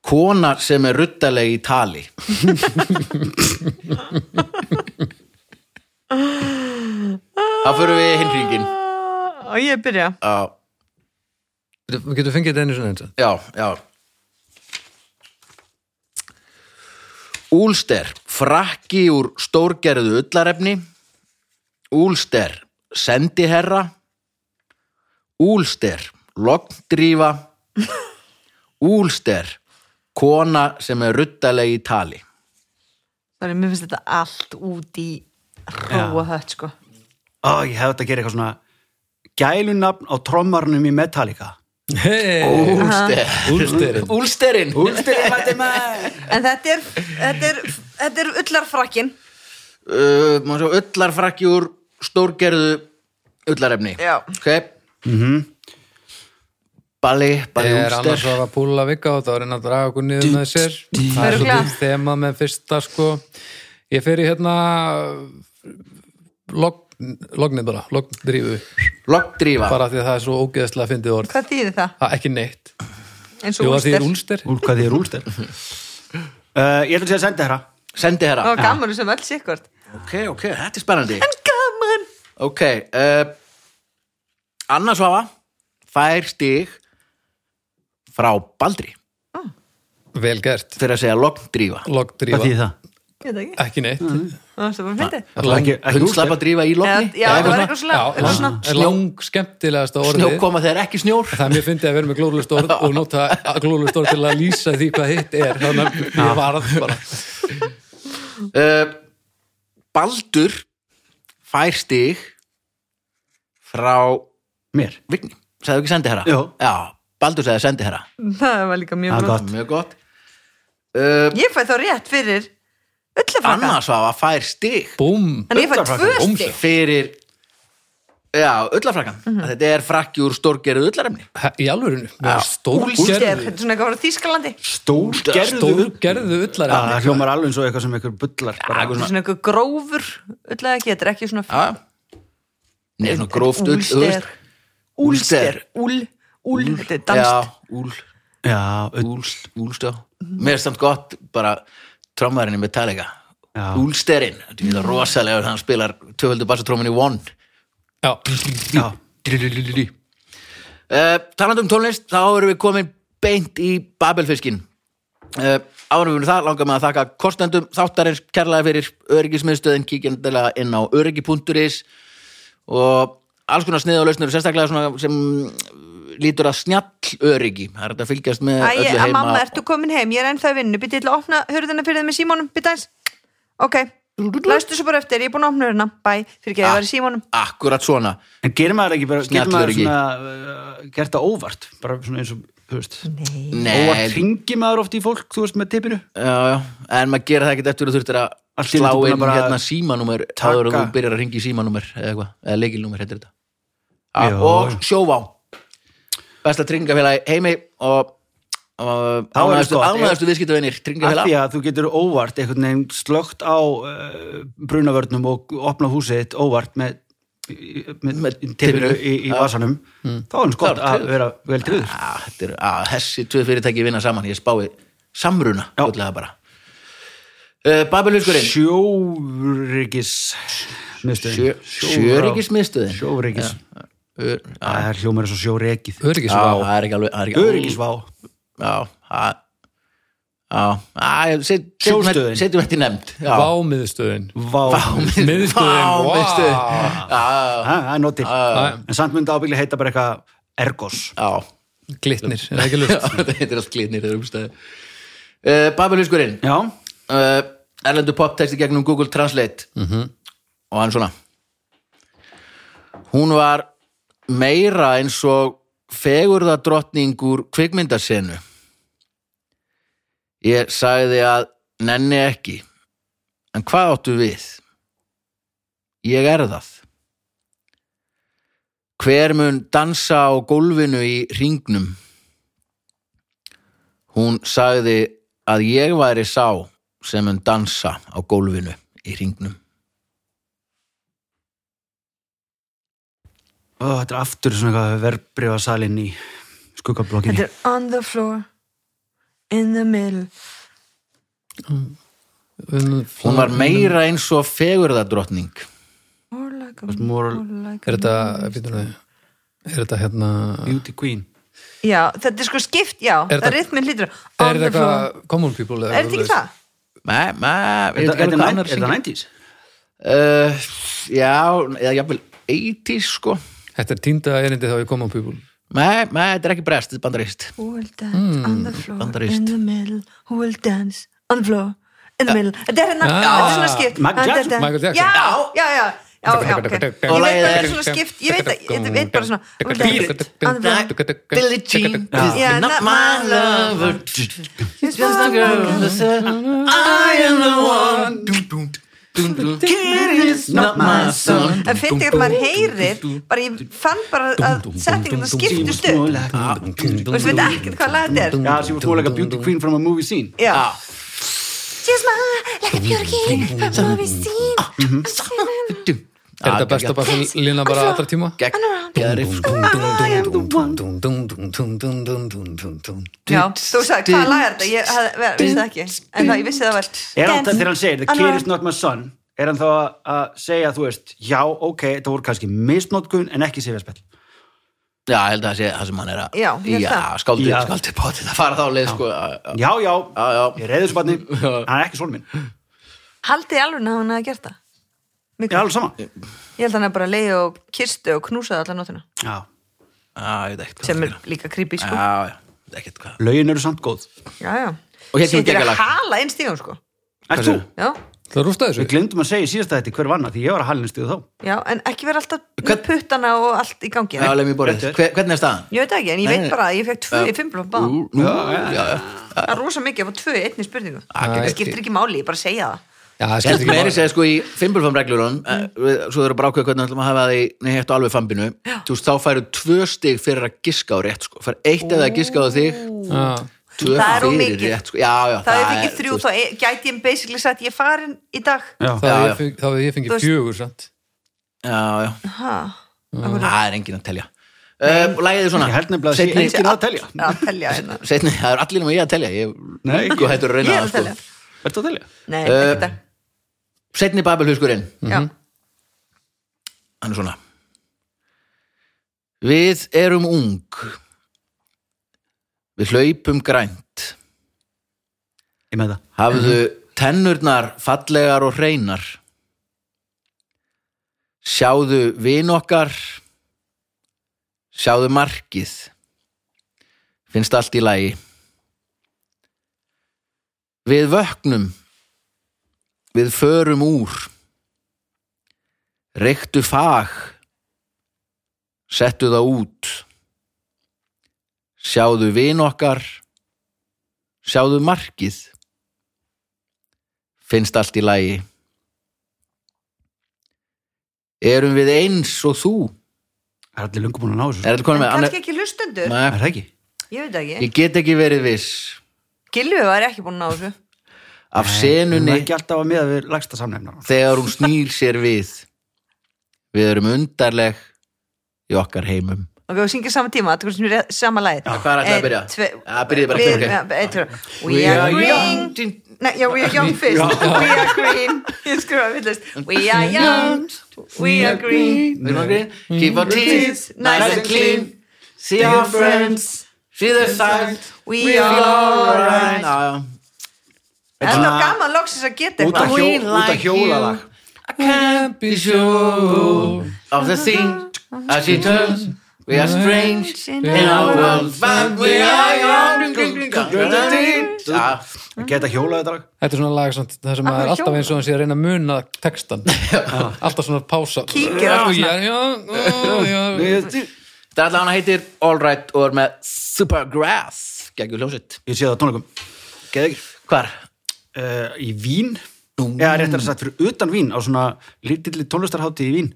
kona sem er ruttaleg í tali Það fyrir við hinn hringin Og ég byrja. Já, Við getum fengið þetta einu svona eins og? Já, já. Úlster, frakki úr stórgerðu ullarefni. Úlster, sendiherra. Úlster, logndrýfa Úlster, kona sem er ruttaleg í tali. Sorry, mér finnst þetta allt út í róa hött, sko. Ó, ég hefði þetta að gera eitthvað svona gælunafn á trommarnum í Metallica. Hei, Úlster Úlsterinn Úlsterinn Úlsterinn En þetta er, þetta er, þetta er ullarfrakkin. uh, maður svo ullarfrakki úr stórgerðu ullarefni. Já. ok. Balli, Balli er annars Úlster var að púla vika og það var einn að draga okkur niður með sér. það er svolítið þema með fyrsta sko. Ég fer í hérna logn, lognið bara, logndrífu Loggdrífa bara því að það er svo ógeðslega fyndið orð. Hvað þýðir það? það er ekki neitt. Eins og það þýðir úlster. úlster Úl, hvað þið er úlster uh, Ég ætla að segja sendi herra Sendi herra Það var gaman sem öll sikkort. Ok, ok, þetta er spennandi. Gaman! Ok uh, Anna Svafa fær stig frá Baldri. Vel gert, fyrir að segja loggdrífa Hvað logndrífa þýð það? Ég veit ekki. ekki neitt. Það var Hundslappa drífa í var er lang skemmtilegasta orðið Snjókoma þegar ekki snjór. Það er mjög fyndið að vera með glóðlust orð og nota glóðlust orð til að lýsa því hvað hitt er. Þannig að ég varð bara. Uh, Baldur fær stig frá Mér. Vigni, sagði ekki sendi herra? Já, Baldur sagði sendi herra Það var líka mjög er gott. gott. Mjög gott. Uh, Ég fæ þá rétt fyrir ullafrakka. Anna Svafa fær stig. Búm, Þannig ég fæ tvö Búmsa. stig. fyrir Já, ullafrakkan Þetta er frakki úr stórgerðu ullarefni. He- í alvörinu stór Úlster, gerðu þetta er svona eitthvað frá Þýskalandi. Stór gerðu stór gerðu ullar Það hljómar alveg eins og eitthvað sem eitthvað bullar bara, Þetta er svona eitthvað grófur ullar ekki, þetta er ekki svona Já. Nei, svona gróft ull þú Úlster. veist. Úlster, úl, úl, þetta er danst. Já, úl, Já, ull. Úl, úlstjá. Mér er samt gott bara trómaðurinn í Metallica. Úlsterinn, þetta er rosalega hann spilar tvöföldu bassatrómin í One. Já, Já, uh, Talandi um tónlist, þá erum við komin beint í Babelfiskin uh, Árum við það langar með að þakka kostendum þáttarins kærlega fyrir öryggismiðstöðin kíkjandilega inn á öryggi.is og alls konar sniða og lausnur sérstaklega sem lítur að snjall öryggi það er þetta að fylgjast með Æ, öllu að heima. mamma, ertu komin heim, ég er ennþá í vinnu. Býtti til að opna hurðina fyrir þeim með símónum Býtti eins, ok. Læstu svo bara eftir, ég er búin að opna hurðina. Bæ, fyrir ekki að Ah. ég var í símónum Akkurat svona. En gerir maður ekki bara, gerir Snjall maður öryggi. svona, uh, gert það óvart, bara svona eins og, þú veist, Nei, óvart Nei, hringi maður oft í fólk, þú veist, með tippinu. já, já, en maður gera það ekkert eftir að þú þurftir að Allt í einu slá ertu búin að inn bara hérna símanúmer taka- áður en þú byrjar að ringi símanúmer eða eitthvað, eða leikilnúmer heitir þetta. Já, Já. og sjóvá besta tryggingafélagi heimi og, ánægðastu viðskiptavinir Af því að þú getur óvart einhvern veginn slögt á uh, brunavörnum og opna húsið óvart með, með, Með tippinu. í, í vasanum. Þá er hans gott að vera vel tryggður. Já, þetta er að þessi tvö fyrirtæki vinna saman. Ég spái samruna bara. Uh, Babelhuskurinn Sjóryggis sjö, Sjöríkismiðstöðin Sjóryggis Ör- Það er hljómar eins og sjóregið Já, öryggisvá það er ekki alveg það er ekki Öryggisvá. Já, Sjóstöðin. setjum þetta í nefnd vámiðstöðin. Vá. Miðstöðin, Vá, vá. miðstöðin. Já, Ha, Það er notið. En samt myndi ábyggli heita bara eitthvað Ergos. Já. Glitnir, er það ekki lust Þetta heitir allt glitnir uh, Babelhuskurinn Já, uh, Erlendu poptexti gegnum Google Translate. -hmm. og hann svona. Hún var meira eins og fegurðadrottning úr kvikmyndasenu Ég sagði að nenni ekki en hvað áttu við? Ég er það Hver mun dansa á gólfinu í hringnum? Hún sagði að ég væri sá sem mun dansa á gólfinu í hringnum. Ó, þetta er aftur svona eitthvað verbreyfasalinn í skuggablokkinni Þetta er on the floor In the middle. Hún var meira eins og fegurðadrottning. Like more- like er þetta, er þetta hérna Beauty Queen. Já, þetta er sko skipt, já. Er Það er þetta- rithminn hlýtur er þetta eitthvað common people Er þetta ekki það? Nei, nei, Er þetta ekki alveg hvað annar er þetta 90s? Uh, já, eða jafnvel 80s sko Þetta er tínda erindi þá í Common People. Nei, nei, þetta er ekki brest, þetta er bandarist Who will dance on the floor? in the middle. Who will dance on the floor? In the middle. Þetta er hérna, Ah. þetta er svona skipt. Michael Jackson. Já, já, já. Já, já, ok. Ég veit Og þetta er- svona skipt. Ég veit, ég bara svona Billie Jean. not my lover. Just a girl. that said I am the one Dum, dum, dum, dum. Kid is not my son En finnst ekki að maður heyrir bara ég fann bara að settingum það skiptust upp og þú veit ekkert hvað lag þetta er Já, she was more like a beauty queen from a movie scene Já Just my like a beauty king from movie scene Er þetta besta bara lína bara allra tíma? Sko. Já, þú sagði hvað lag er þetta ég vissi það ekki en það ég vissi það vel Er hann það þegar hann segir, the kid is not my son er hann þá að- að segja, þú veist já, ok, þetta voru kannski misnótkun en ekki sifjarspell Já, ég held að það sé það sem hann er að Já, ég held Já, það. Það fara þá leið, sko já, já. Ég reyður svo barni hann er ekki svona minn, Haldið alveg að hann hefði gert það ég er alveg sama. Ég held að hann hefði bara leið og kistu og knúsaði allar nóttina. Já, Já, ég veit ekkert hvað sem er líka creepy sko. Já, já, ég veit ekkert hvað. Lögin eru samt góð. Já, já. Og hérna kemur geggjalag. að hala inn stíðum sko. Er þú? Já, Það rústa þessu. Við glemdum að segja í síðasta þetta hver vann að því ég var að halinu stuðu þá. Já, en ekki vera alltaf með Hvern- puttana og allt í gangi. Já, leið mér borðið. Hver- Hvernig er staðan? Ég veit ekki, en ég veit bara að ég fekk tvö í fimm blóð Nú, já, já Það er rosa mikið að fá tvö í einni spurningu. Það skiptir ekki máli, ég bara segja Já, það Ég ekki meiri máli. segja sko í fimbulfamreglurun mm. svo þau eru bara ákveða hvernig við ætlum að hafa það í nei, heitt og alveg fambinu. Þú veist, þá færu tvö stig fyrir að giska á rétt sko. fær eitt eða að giska á þig. Já. tvö Það er fyrir rétt sko. já, já, Það er er, ekki þrjú, þá e- gæti ég basically sagt ég er farin í dag. Já, Þá já. ég ég fengið fjögur já, já, Ha, það er enginn að telja. Uh, og lægið er svona. Ég að að telja. Telja hérna. Það er allir um ég að telja. Ég, Nei, sko hættur að Ég reyna er það að telja. Sko. Ertu að telja? Nei, Eh, ekki. þetta setni babelhuskurinn Já, hann er svona. Við erum ung. Við hlaupum grænt. Ég með það. Hafðu tennurnar fallegar og hreinar. Sjáðu vin okkar. Sjáðu markið. Finnst allt í lagi. Við vöknum við förum úr. Reyktu fag. Settu það út. Sjáðu vin okkar. Sjáðu markið. Finnst allt í lagi. Erum við eins og þú? Það er allir löngu búin að ná þessu? Er þetta konum en með? Kannski ekki hlustendur. Nei, Er það ekki? Ég veit ekki, ég get ekki verið viss. Gilvi var ekki búin að ná þessu af Hún senunni er ekki alltaf að miða við lagsta samnefnar. þegar hún snýr sér við. Við erum undarleg í okkar heimum. Ok, við syngjum saman tíma, það er er sama lagið. Já, hvað er þetta að byrja? Já, byrjið bara, tvö. We are green Nei, já, we are young fyrst. We are green. We are young. We are green. keep our teeth nice and clean. see our friends. See their sight We are alright. alright Já, já. En það er gaman loksins að geta eitthvað út af like hjólalag I can't be sure of the thing as she turns. We are strange in our world, but we are young. Að geta hjólað þetta lag Þetta er svona lag það sem er alltaf hjóla? eins og hann sé að reyna að muna textan alltaf svona pása Kíkir. Þetta allan hann heitir All Right og er með Supergrass. Gægjur hljómsitt. Ég sé það á tónleikum ekki Hvar? Uh, Í Vín. Eða réttar að sagt fyrir utan Vín á svona lítilli tónlistarhátti í Vín.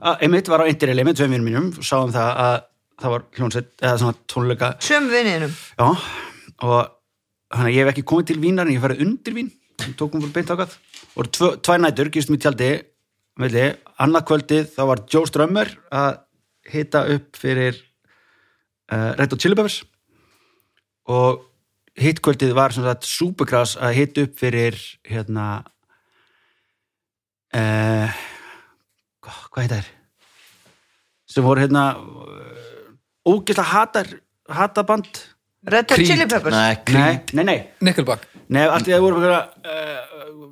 Einmitt var á Interrail með tveim vinnum mínum og sáum það að það var hljónsett eða svona tónleika. Sömu vinninum Já, og þannig að ég hef ekki komið til Vínar en ég farið undir Vín. Tókum fyrir beint ákvæð og tvö, tvær nætur, gistum í tjaldi annað kvöldið þá var Joe Strömmur að hita upp fyrir uh, Red Hot Chili Peppers. Og hitt kvöldið var sem sagt Supergrass að hita upp fyrir hérna uh, hvað heit það er sem voru hérna ógeðslega hatar hataband. Red Hot. Chili Peppers? Nei, Nei, nei, nei, Nickelback. Nei allt í það voru uh,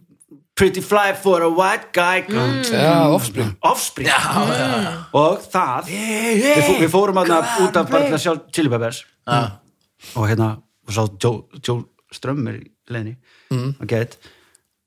Pretty fly for a white guy. Mm. Já, Offspring. Offspring. Og það við, fó, við fórum aðna út af bara til að sjá Chili Peppers. Og hérna og sá Joe, Joe Strömmur í leðinni mm. og get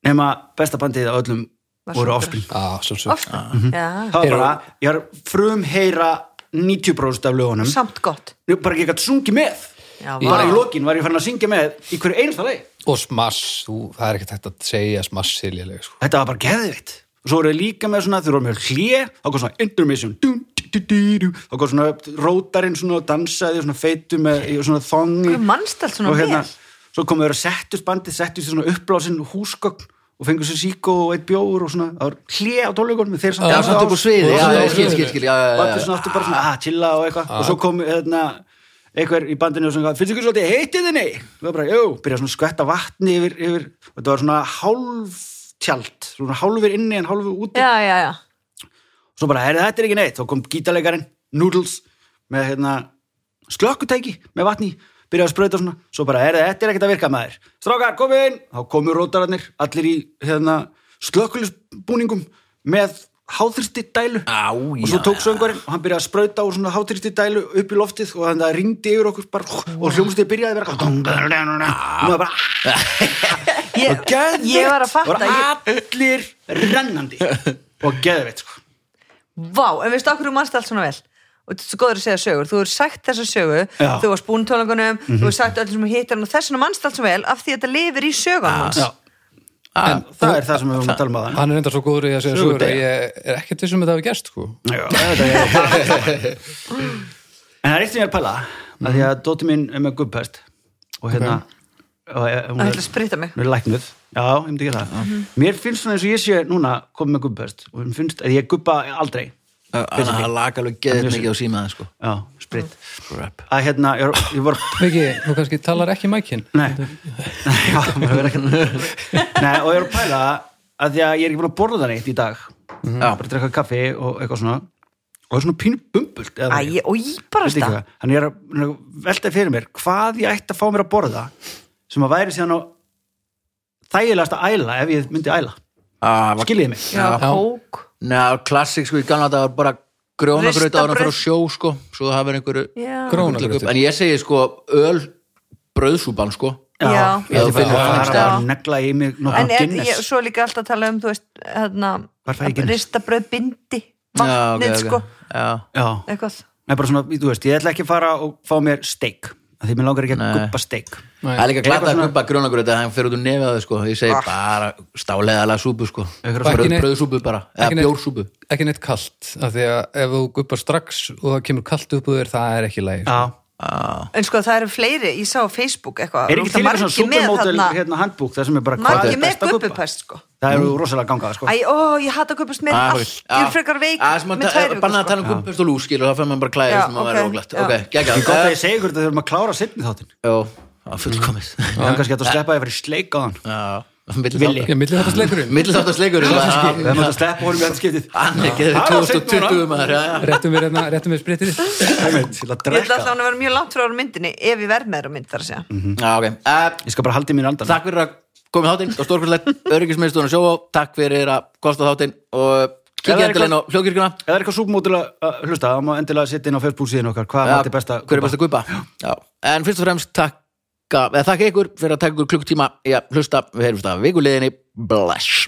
nema besta bandið af öllum Var voru. Offspring. Já, sjálfsög Offspring, já, það var bara, ég har frum heyra 90% af lögunum. Samt gott. Ég bara ekki gætt sungið með. Já, bara í lokin var ég farin að syngja með í hverju einasta leið Og Smash, þú, það er ekkert hægt að segja Smash siljuleg sko. þetta var bara geðvitt og svo voru þið líka með svona, þeir voru með þá kom svona intermission dun, du, du, du, du, þá kom svona rótarinn svona og dansaði svona feitu með í svona þongi Þú mannst allt svona og hérna, vel? svo við að settust bandið settust í svona uppblásin húsgögn og fengur sér síkó og eitt bjóður og svona það var hlje á tónleikunum þeir samt samt upp á sviði, Og Bakkur já, svona aftur bara svona, að, chilla og eitthvað. Og svo kom hérna einhver í bandinu og svona, finnst ykkur svolítið heitið þinni? Það var bara, jú, byrja svona að skvetta vatni yfir, yfir, og þetta var svona hálf tjald, svona hálfur inni en hálfur úti. Já, já, já svo bara, herri, þetta er ekki neitt, þá kom gítarleikarinn Noodles með hérna slökkutæki með vatni byrjaði að sprauta svona, svo bara, herri, þetta er ekkert að virka maður. Strákar, komu inn, þá komu rótararnir allir í hérna slökkulisbúningum með háþyrsti dælu Á, og svo tók söngvarinn og hann byrjaði að sprauta úr svona háþyrsti dælu upp í loftið og þannig að ringdi yfir okkur bara og hljómsdið byrjaði bara og maður bara Ég, og geðveikt. ég var að fatta ég, allir rennandi. Og geðveitt sko Vá, en veistu okkur þú mannst allt svona vel? Og þetta er svo góður að segja sögur, þú hefur sagt þessa sögu Já. Mhm. þú varst búin tónleikunum þú hefur sagt öllum sem hittar hann og þess vegna mannst allt svo vel af því að þetta lifir í sögunum hans. Já. En það er það sem við höfum að tala um að Hann er enda svo góður í að segja Sögur sögur að ég er ekkert vissum að sko. Já, þetta er En það er eitt sem ég er að pæla að því að dóti mín er með gubbhest og hérna og ég- hún Það er, ætla að spritta mig. hún er læknuð Já, ég myndi ekki það. Mér finnst svona eins og ég sé núna komið með gubbhest og mér finnst að ég gubba aldrei. Það lag alveg geðið mikið á símaðin sko. Já, spritt Rap. að hérna, ég, ég var Viki, þú kannski talar ekki mækin? Nei, já, maður verður ekki Nei, og ég er að pæla að því að ég er ekki búin að borða það neitt í dag. Já. bara að drekka kaffi og eitthvað svona. Og það er svona pínu bumbult eða Æ, og ég bara stað? Þannig ég er að er að velta fyrir mér hvað ég ætti að fá mér að borða sem að væri síðan á þægilegast að æla ef ég myndi æla. Ah, var- skiljiði mig? Já, Já. kók Nei, klassik sko í gamla þetta var bara grjónagraut ára að sjó sko svo það hefur einhverju Já, en ég segi sko öl brauðsúpan sko. Já. Já, bara að já. fara að negla í mig en er, ég, svo líka alltaf að tala um þú veist, hérna ristabröð bindi Já, ok, vatnið ok. sko, Já. Já, eitthvað. Nei, bara svona, veist, ég ætla ekki að fara og fá mér steik því mér langar ekki að guppa steik. Það er líka glata að guppa grjónagraut að hann fyrir út úr nefið á þau sko. Ég segi bara stáleðalega súpu sko. Brauðsúpu bara, eða bjórsúpu. ekki neitt kalt af því að ef þú guppar strax og það kemur kalt upp úr þér, það er ekki læg Já, Já, en sko það eru fleiri, ég sá á Facebook eitthvað, er ekki til eitthvað svona supermodel hérna handbúk það sem er bara hvað er með best að guppa sko. Það eru rosalega gangað, sko. Æ, ó, ég hata guppust með Ah, allt ok. ég er frekar veik Ah, með vikur Bannað að sko. tala um guppust og lús skilur, þá fyrir maður bara klæðið Já, sem að vera óglætt já. Ég geggjað. Gott að Eh, ég segi ykkur þau erum að klára sittni þáttinn. Já, já, fullkomið. Ég hef kannski að sleppa að ég fyrir sleik á hann Já, Villi. Ég milli þetta sleikurinn Millþáttasleikur Við að skiptið er Það seint 2020 maður já. Réttum við, hérna, við að ég ætla alltaf að vera mjög langt frá myndinni ef ég verð með á mynd þar að segja. Já, ok. Eh, Ég skal bara halda í mín andan Takk fyrir að koma í þáttinn og stórkvæmslegt öryggismiðstofun að sjóa Takk fyrir að kosta þáttinn og það kikið er endilega inn á hljókirkuna Ef það er eitthvað súpmótil að hlusta þá má endilega setja inn á Takka eða þakka ykkur fyrir að taka ykkur klukktíma í að hlusta við heyrumst að vikuleginni Bless